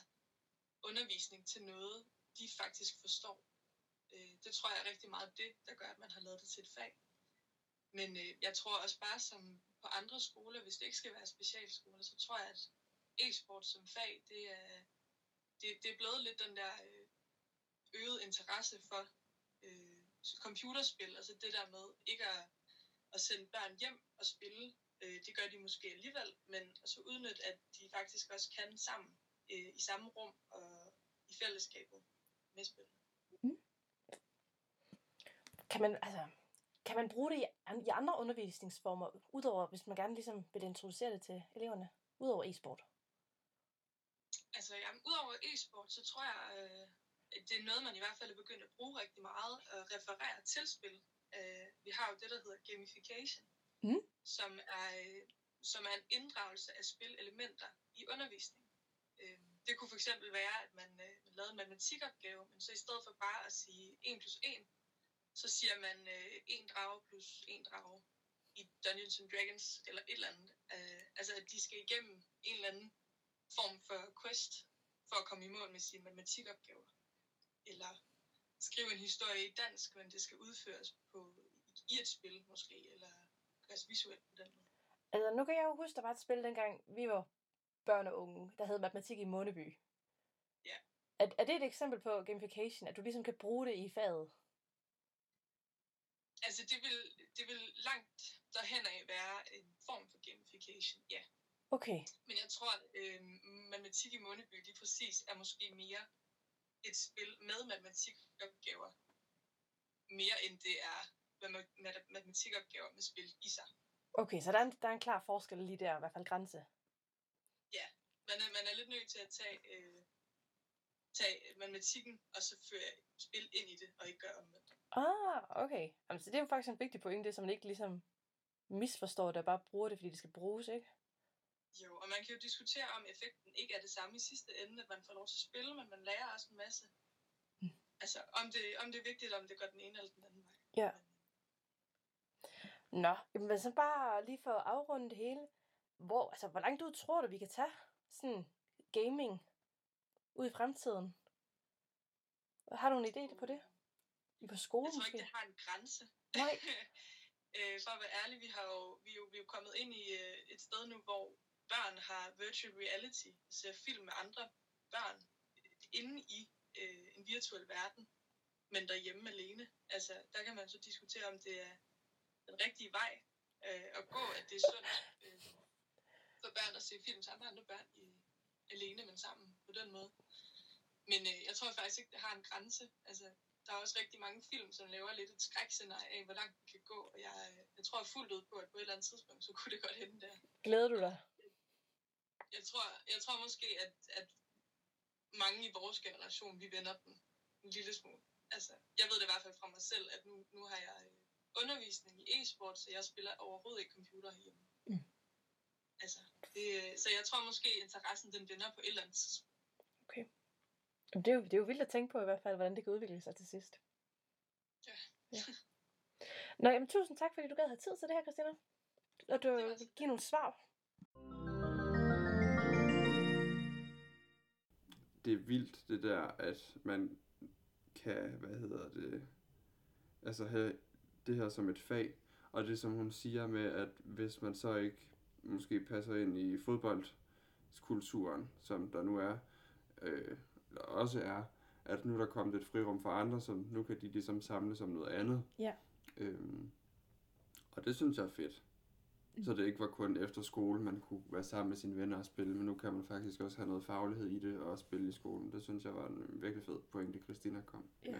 undervisning til noget, de faktisk forstår, øh, det tror jeg er rigtig meget det, der gør, at man har lavet det til et fag. Men øh, jeg tror også bare som på andre skoler, hvis det ikke skal være specialskoler, så tror jeg, at e-sport som fag, det er, det, det er blevet lidt den der øh, øget interesse for øh, computerspil, altså det der med ikke at, at sende børn hjem og spille, øh, det gør de måske alligevel, men så udnytte, at de faktisk også kan sammen øh, i samme rum og i fællesskabet med spillene. Mm. Kan man, altså, kan man bruge det i, an- i andre undervisningsformer, udover hvis man gerne ligesom vil introducere det til eleverne, udover e-sport? Altså, jamen, udover e-sport, så tror jeg, øh, det er noget, man i hvert fald er begyndt at bruge rigtig meget, at referere til spil. Øh, vi har jo det, der hedder gamification, Mm. som, er, øh, som er en inddragelse af spilelementer i undervisning. Øh, det kunne for eksempel være, at man, øh, man lavede en matematikopgave, men så i stedet for bare at sige 1 plus 1, så siger man øh, 1 drage plus 1 drage i Dungeons and Dragons, eller et eller andet. Øh, altså, at de skal igennem en eller anden form for quest, for at komme i mål med sine matematikopgaver. Eller skrive en historie i dansk, men det skal udføres på, i et spil måske, eller gøres visuelt på den måde. Altså, nu kan jeg jo huske, der var et spil dengang, vi var børn og unge, der hed Matematik i Måneby. Ja. Er, er det et eksempel på gamification, at du ligesom kan bruge det i faget? Altså, det vil, det vil langt derhen af være en form for gamification, ja. Okay. Men jeg tror, at øh, matematik i Mundeby lige præcis er måske mere et spil med matematikopgaver, mere end det er matema- mat- matematikopgaver med spil i sig. Okay, så der er, en, der er en klar forskel lige der, i hvert fald grænse. Ja, man er, man er lidt nødt til at tage, øh, tage matematikken og så føre spil ind i det, og ikke gøre omvendt. Ah, okay. Jamen, så det er jo faktisk en vigtig pointe, så man ikke ligesom misforstår det og bare bruger det, fordi det skal bruges, ikke? Jo, og man kan jo diskutere, om effekten ikke er det samme i sidste ende, at man får lov til at spille, men man lærer også en masse. Altså, om det, om det er vigtigt, om det går den ene eller den anden vej. Ja. Nå, jamen så bare lige for at afrunde det hele. Hvor, altså, hvor langt ud tror du, vi kan tage sådan gaming ud i fremtiden? Har du en idé på det? I på skole Jeg tror måske? ikke, det har en grænse. Nej. øh, for at være ærlig, vi, har jo, vi, er jo, vi er jo kommet ind i øh, et sted nu, hvor børn har virtual reality, ser film med andre børn inde i øh, en virtuel verden, men derhjemme alene. Altså, der kan man så diskutere, om det er den rigtige vej øh, at gå, at det er sundt øh, for børn at se film sammen med andre børn i, alene, men sammen på den måde. Men øh, jeg tror faktisk ikke, det har en grænse. Altså, der er også rigtig mange film, som laver lidt et skrækscenarie af, hvor langt det kan gå. Og jeg, jeg tror fuldt ud på, at på et eller andet tidspunkt, så kunne det godt hende der. Glæder du dig? Jeg tror, jeg tror måske, at, at mange i vores generation, vi vender den en lille smule. Altså, jeg ved det i hvert fald fra mig selv, at nu, nu har jeg øh, undervisning i e-sport, så jeg spiller overhovedet ikke computer hjemme. Mm. Altså, det, så jeg tror måske, at interessen den vender på et eller andet tidspunkt. Det, er jo, det er jo vildt at tænke på i hvert fald, hvordan det kan udvikle sig til sidst. Ja. ja. Nå, jamen, tusind tak, fordi du gad have tid til det her, Christina. Og du Det var så give nogle svar. det er vildt, det der, at man kan, hvad hedder det, altså have det her som et fag, og det som hun siger med, at hvis man så ikke måske passer ind i fodboldskulturen, som der nu er, øh, også er, at nu er der kommet et frirum for andre, som nu kan de ligesom samles om noget andet. Ja. Øhm, og det synes jeg er fedt. Så det ikke var kun efter skole, man kunne være sammen med sine venner og spille, men nu kan man faktisk også have noget faglighed i det og spille i skolen. Det synes jeg var en virkelig fed pointe, Christina kom Ja. med.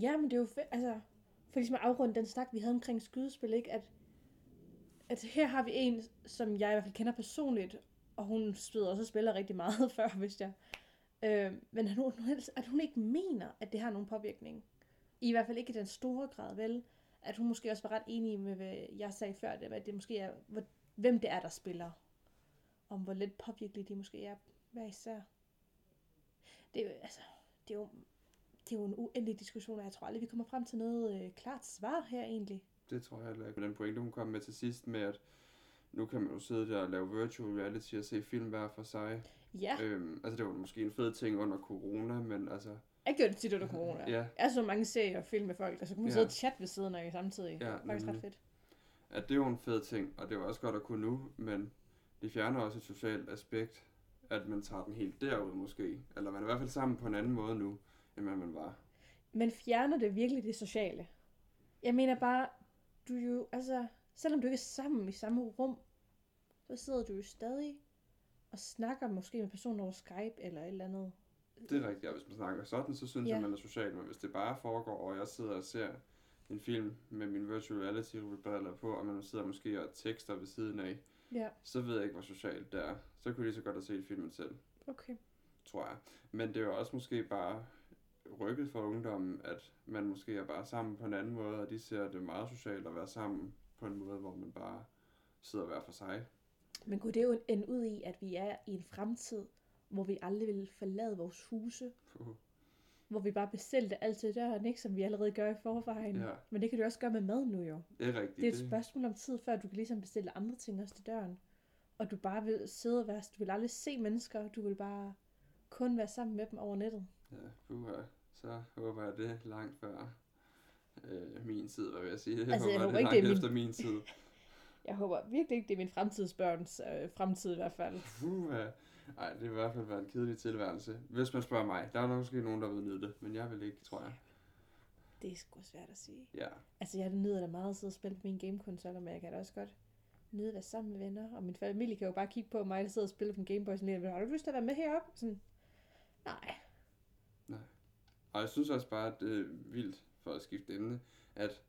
Ja, men det er jo fedt, altså, for ligesom at afrunde den snak, vi havde omkring skydespil, ikke? At, at her har vi en, som jeg i hvert fald kender personligt, og hun spiller også spiller rigtig meget før, hvis jeg. Øh, men at hun, helst- at hun ikke mener, at det har nogen påvirkning. I hvert fald ikke i den store grad, vel? At hun måske også var ret enig med, hvad jeg sagde før, det, at det måske er, hvor, hvem det er, der spiller. Om hvor lidt påvirkelige de måske er hver især. Det er jo, altså, det er jo, det er jo en uendelig diskussion, og jeg tror aldrig, vi kommer frem til noget øh, klart svar her egentlig. Det tror jeg heller ikke. Den pointe, hun kom med til sidst med, at nu kan man jo sidde der og lave virtual reality og se film hver for sig. Ja, øh. Øhm, altså det var måske en fed ting under corona, men altså... jeg gjorde det tit under corona. Ja. Jeg så mange serier og film med folk, og så kunne man Ja. sidde og chatte ved siden af samtidig. Ja, det var faktisk ret fedt. At det er jo en fed ting, og det er jo også godt at kunne nu, men det fjerner også et socialt aspekt, at man tager den helt derud måske. Eller man er i hvert fald sammen på en anden måde nu, end man var. Men fjerner det virkelig det sociale? Jeg mener bare, du er jo, altså, selvom du ikke er sammen i samme rum, så sidder du jo stadig og snakker måske med personen over Skype eller et eller andet. Det er rigtigt, og hvis man snakker sådan, så synes Ja. jeg, man er social. Men hvis det bare foregår, og jeg sidder og ser en film med min virtual reality briller på, og man sidder måske og tekster ved siden af, Ja, så ved jeg ikke, hvor socialt det er. Så kunne jeg lige så godt have set filmen selv, okay. tror jeg. Men det er jo også måske bare rykket for ungdommen, at man måske er bare sammen på en anden måde, og de ser det meget socialt at være sammen på en måde, hvor man bare sidder hver for sig. Men kunne det jo ende ud i, at vi er i en fremtid, hvor vi aldrig vil forlade vores huse, Puh. hvor vi bare bestilte alt til døren, ikke? Som vi allerede gør i forvejen. Ja. Men det kan du også gøre med mad nu jo. Det er rigtigt. Det er et spørgsmål om tid, før du kan ligesom bestille andre ting også til døren. Og du bare vil sidde og være, du vil aldrig se mennesker, du vil bare kun være sammen med dem over nettet. Ja, puha. Så håber jeg, det langt før øh, min tid, hvad vil jeg sige. Jeg Altså, jeg håber, håber det ikke, det er efter min tid. Jeg håber virkelig ikke, det er min fremtidsbørns øh, fremtid i hvert fald. Puha. Ej, det vil i hvert fald være en kedelig tilværelse. Hvis man spørger mig, der er nok måske nogen, der vil nyde det, men jeg vil ikke, tror jeg. Det er sgu svært at sige. Ja, Altså, jeg nyder da meget at sidde og spille på mine gamekonsoller, men jeg kan da også godt nyde at være sammen med venner. Og min familie kan jo bare kigge på mig, der sidder og spiller på en Gameboy, sådan lidt, har du lyst til at være med heroppe? Sådan, nej. og jeg synes også bare, at det er vildt, for at skifte emne, at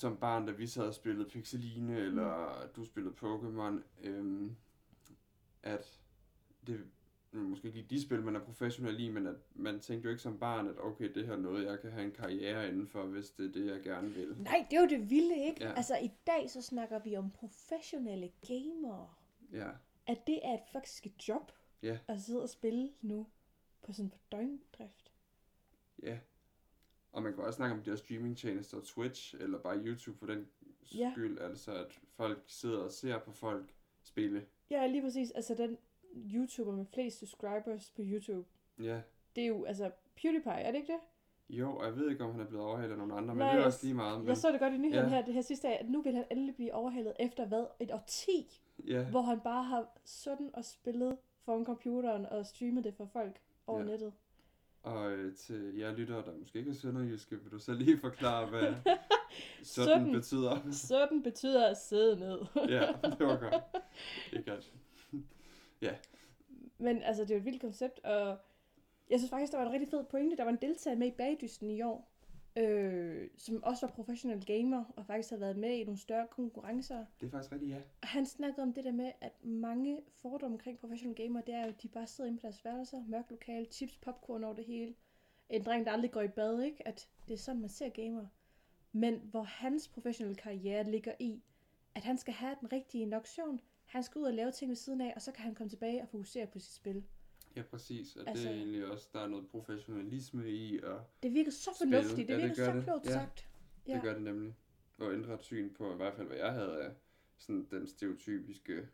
som barn, da vi sad og spillede Pixeline, eller du spillede Pokémon, øhm, at det nu måske ikke lige de spil, man er professionel i, men at man tænkte jo ikke som barn, at okay, det her er noget, jeg kan have en karriere inden for, hvis det er det, jeg gerne vil. Nej, det er jo det vilde, ikke? Ja. Altså, i dag så snakker vi om professionelle gamere. Ja, At det er et faktisk et job Ja. at sidde og spille nu på sådan på døgndrift. ja. Og man kan også snakke om de her streamingtjenester, Twitch, eller bare YouTube for den Ja. skyld, altså at folk sidder og ser på folk spille. Ja, lige præcis. Altså, den YouTuber med flest subscribers på YouTube, Ja, det er jo, altså, PewDiePie, er det ikke det? jo, og jeg ved ikke, om han er blevet overhalet af nogen andre, men Nej, det er også lige meget. Men, Jeg så det godt i nyheden Ja. her, det her sidste af, at nu vil han endelig blive overhalet efter hvad? Et årti, ja, hvor han bare har sådan og spillet foran computeren og streamet det for folk over Ja. nettet. Og øh, til jer lyttere, der måske ikke er sønderjyske, vil du så lige forklare, hvad sådan Sådan. betyder? Sådan betyder at sidde ned. ja, det var godt. Det er godt. Men altså, det er jo et vildt koncept, og jeg synes faktisk, der var en rigtig fed pointe. Der var en deltager med i Bagdysten i år, øh, som også var professionel gamer, og faktisk havde været med i nogle større konkurrencer. Det er faktisk rigtigt, ja. Og han snakkede om det der med, at mange fordomme omkring professionelle gamer, det er jo, at de bare sidder inde på deres værelser, mørkt lokal, chips, popcorn over det hele. En dreng, der aldrig går i bad, ikke? At det er sådan, man ser gamer. Men hvor hans professionelle karriere ligger i, at han skal have den rigtige induktion, han skal ud og lave ting ved siden af, og så kan han komme tilbage og fokusere på sit spil. Ja, præcis. Og Altså- det er egentlig også, der er noget professionalisme i, og Det virker så fornuftigt, det Ja, det virker gør så det. klogt Ja. sagt. det Ja. gør det nemlig. Og ændre et syn på, i hvert fald hvad jeg havde af sådan den stereotypiske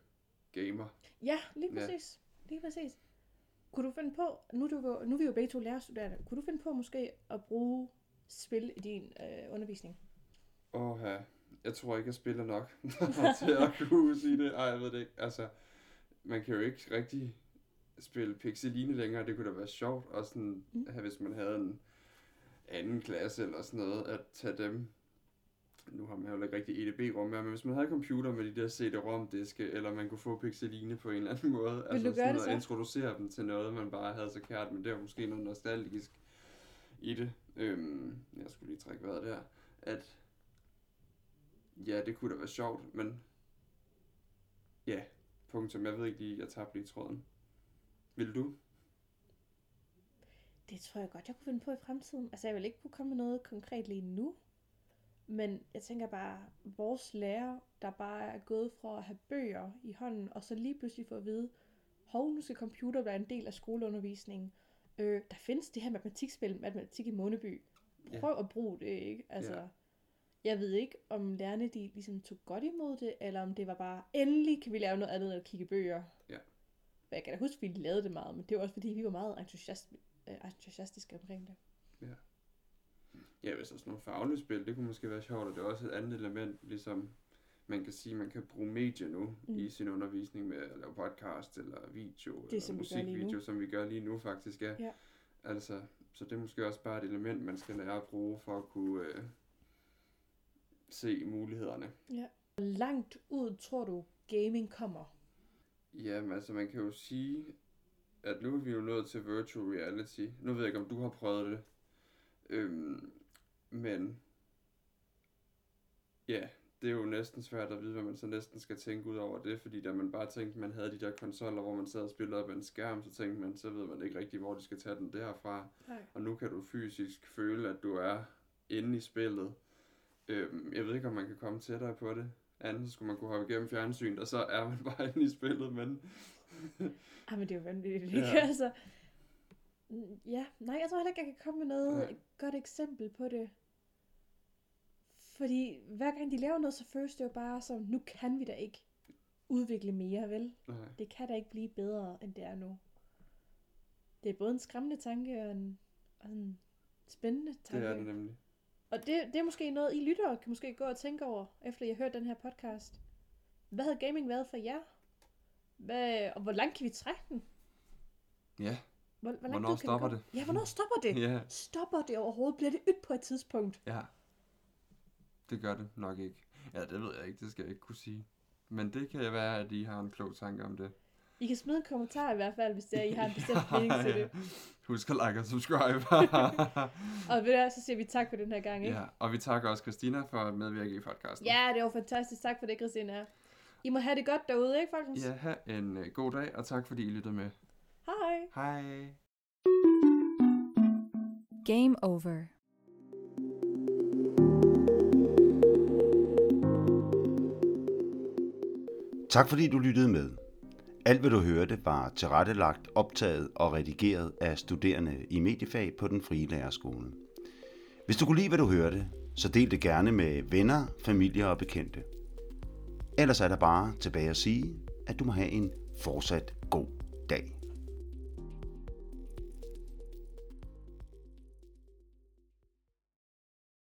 gamer. Ja, lige Ja. præcis. Lige præcis. Kunne du finde på, nu du, nu er vi jo begge to lærerstuderende, kunne du finde på måske at bruge spil i din øh, undervisning? Åh, ja. Jeg tror ikke, jeg spiller nok til at kunne sige det. Ej, jeg ved det ikke. Altså, man kan jo ikke rigtig spille Pixeline længere. Det kunne da være sjovt, og sådan, Mm. hvis man havde en anden klasse eller sådan noget, at tage dem. Nu har man jo ikke rigtig EDB-rum mere, men hvis man havde computer med de der CD-ROM-diske, eller man kunne få Pixeline på en eller anden måde, du altså sådan at introducere dem til noget, man bare havde så kært, men det var måske noget nostalgisk i det. Øhm, jeg skulle lige trække vejret der. At Ja, det kunne da være sjovt, men... Ja, punktum. Jeg ved ikke lige, jeg tabte lige tråden. Vil du? Det tror jeg godt, jeg kunne finde på i fremtiden. Altså, jeg vil ikke kunne komme med noget konkret lige nu. Men jeg tænker bare, vores lærer, der bare er gået fra at have bøger i hånden, og så lige pludselig få at vide, hov, nu skal computer være en del af skoleundervisningen. Øh, der findes det her matematikspil, matematik i Måneby. Prøv at bruge det, ikke? Altså, Ja. jeg ved ikke, om lærerne de ligesom tog godt imod det, eller om det var bare, endelig kan vi lave noget andet end at kigge bøger. Ja. Jeg kan da huske, at vi lavede det meget, men det var også fordi, vi var meget entusiast, øh, entusiastiske omkring det. Ja, hvis der er sådan nogle faglige spil, det kunne måske være sjovt, og det er også et andet element, ligesom man kan sige, man kan bruge medier nu Mm. i sin undervisning med at lave podcast eller video Det, eller som musikvideo, som vi gør lige nu faktisk, ja. Ja. Altså, så det er måske også bare et element, man skal lære at bruge for at kunne øh, se mulighederne. Hvor langt ud tror du, gaming kommer? Jamen, altså man kan jo sige, at nu er vi jo nået til virtual reality. Nu ved jeg ikke, om du har prøvet det. Øhm, men ja, det er jo næsten svært at vide, hvad man så næsten skal tænke ud over det, fordi da man bare tænkte, man havde de der konsoller, hvor man sad og spillede op ad en skærm, så tænkte man, så ved man ikke rigtig, hvor de skal tage den derfra. Nej. Og nu kan du fysisk føle, at du er inde i spillet. Øhm, jeg ved ikke, om man kan komme tættere på det. Andet så skulle man kunne hoppe igennem fjernsynet, og så er man bare inde i spillet, men Ah, men det er jo vanvittigt, ikke? Ja. altså, ja, nej, jeg tror heller ikke, jeg kan komme med noget Nej. godt eksempel på det. Fordi hver gang de laver noget, så føles det jo bare som, nu kan vi da ikke udvikle mere, vel? nej. Det kan da ikke blive bedre, end det er nu. Det er både en skræmmende tanke og en, og en spændende det tanke. er det nemlig. Og det, det er måske noget, I lyttere kan måske gå og tænke over, efter I har hørt den her podcast. Hvad havde gaming været for jer? Hvad, og hvor langt kan vi trække den? Ja, Hvor, hvor Hvornår vi stopper det? Ja, hvornår stopper det? ja, Stopper det overhovedet? Bliver det ydt på et tidspunkt? ja. Det gør det nok ikke. Ja, det ved jeg ikke, det skal jeg ikke kunne sige. Men det kan være, at I har en klog tanke om det. I kan smide en kommentar i hvert fald, hvis det er, I har en bestemt mening til det. Husk at like og subscribe. Og ved hvad, så siger vi tak for den her gang, ikke? ja, og vi takker også Christina for at medvirke i podcasten. Ja, det var fantastisk. Tak for det, Christina. I må have det godt derude, ikke, folkens? Ja, have en uh, god dag, og tak fordi I lyttede med. Hej. Hej. Game over. Tak fordi du lyttede med. Alt hvad du hørte var tilrettelagt, optaget og redigeret af studerende i mediefag på den frie lærerskole. Hvis du kunne lide, hvad du hørte, så del det gerne med venner, familie og bekendte. Ellers er der bare tilbage at sige, at du må have en fortsat god dag.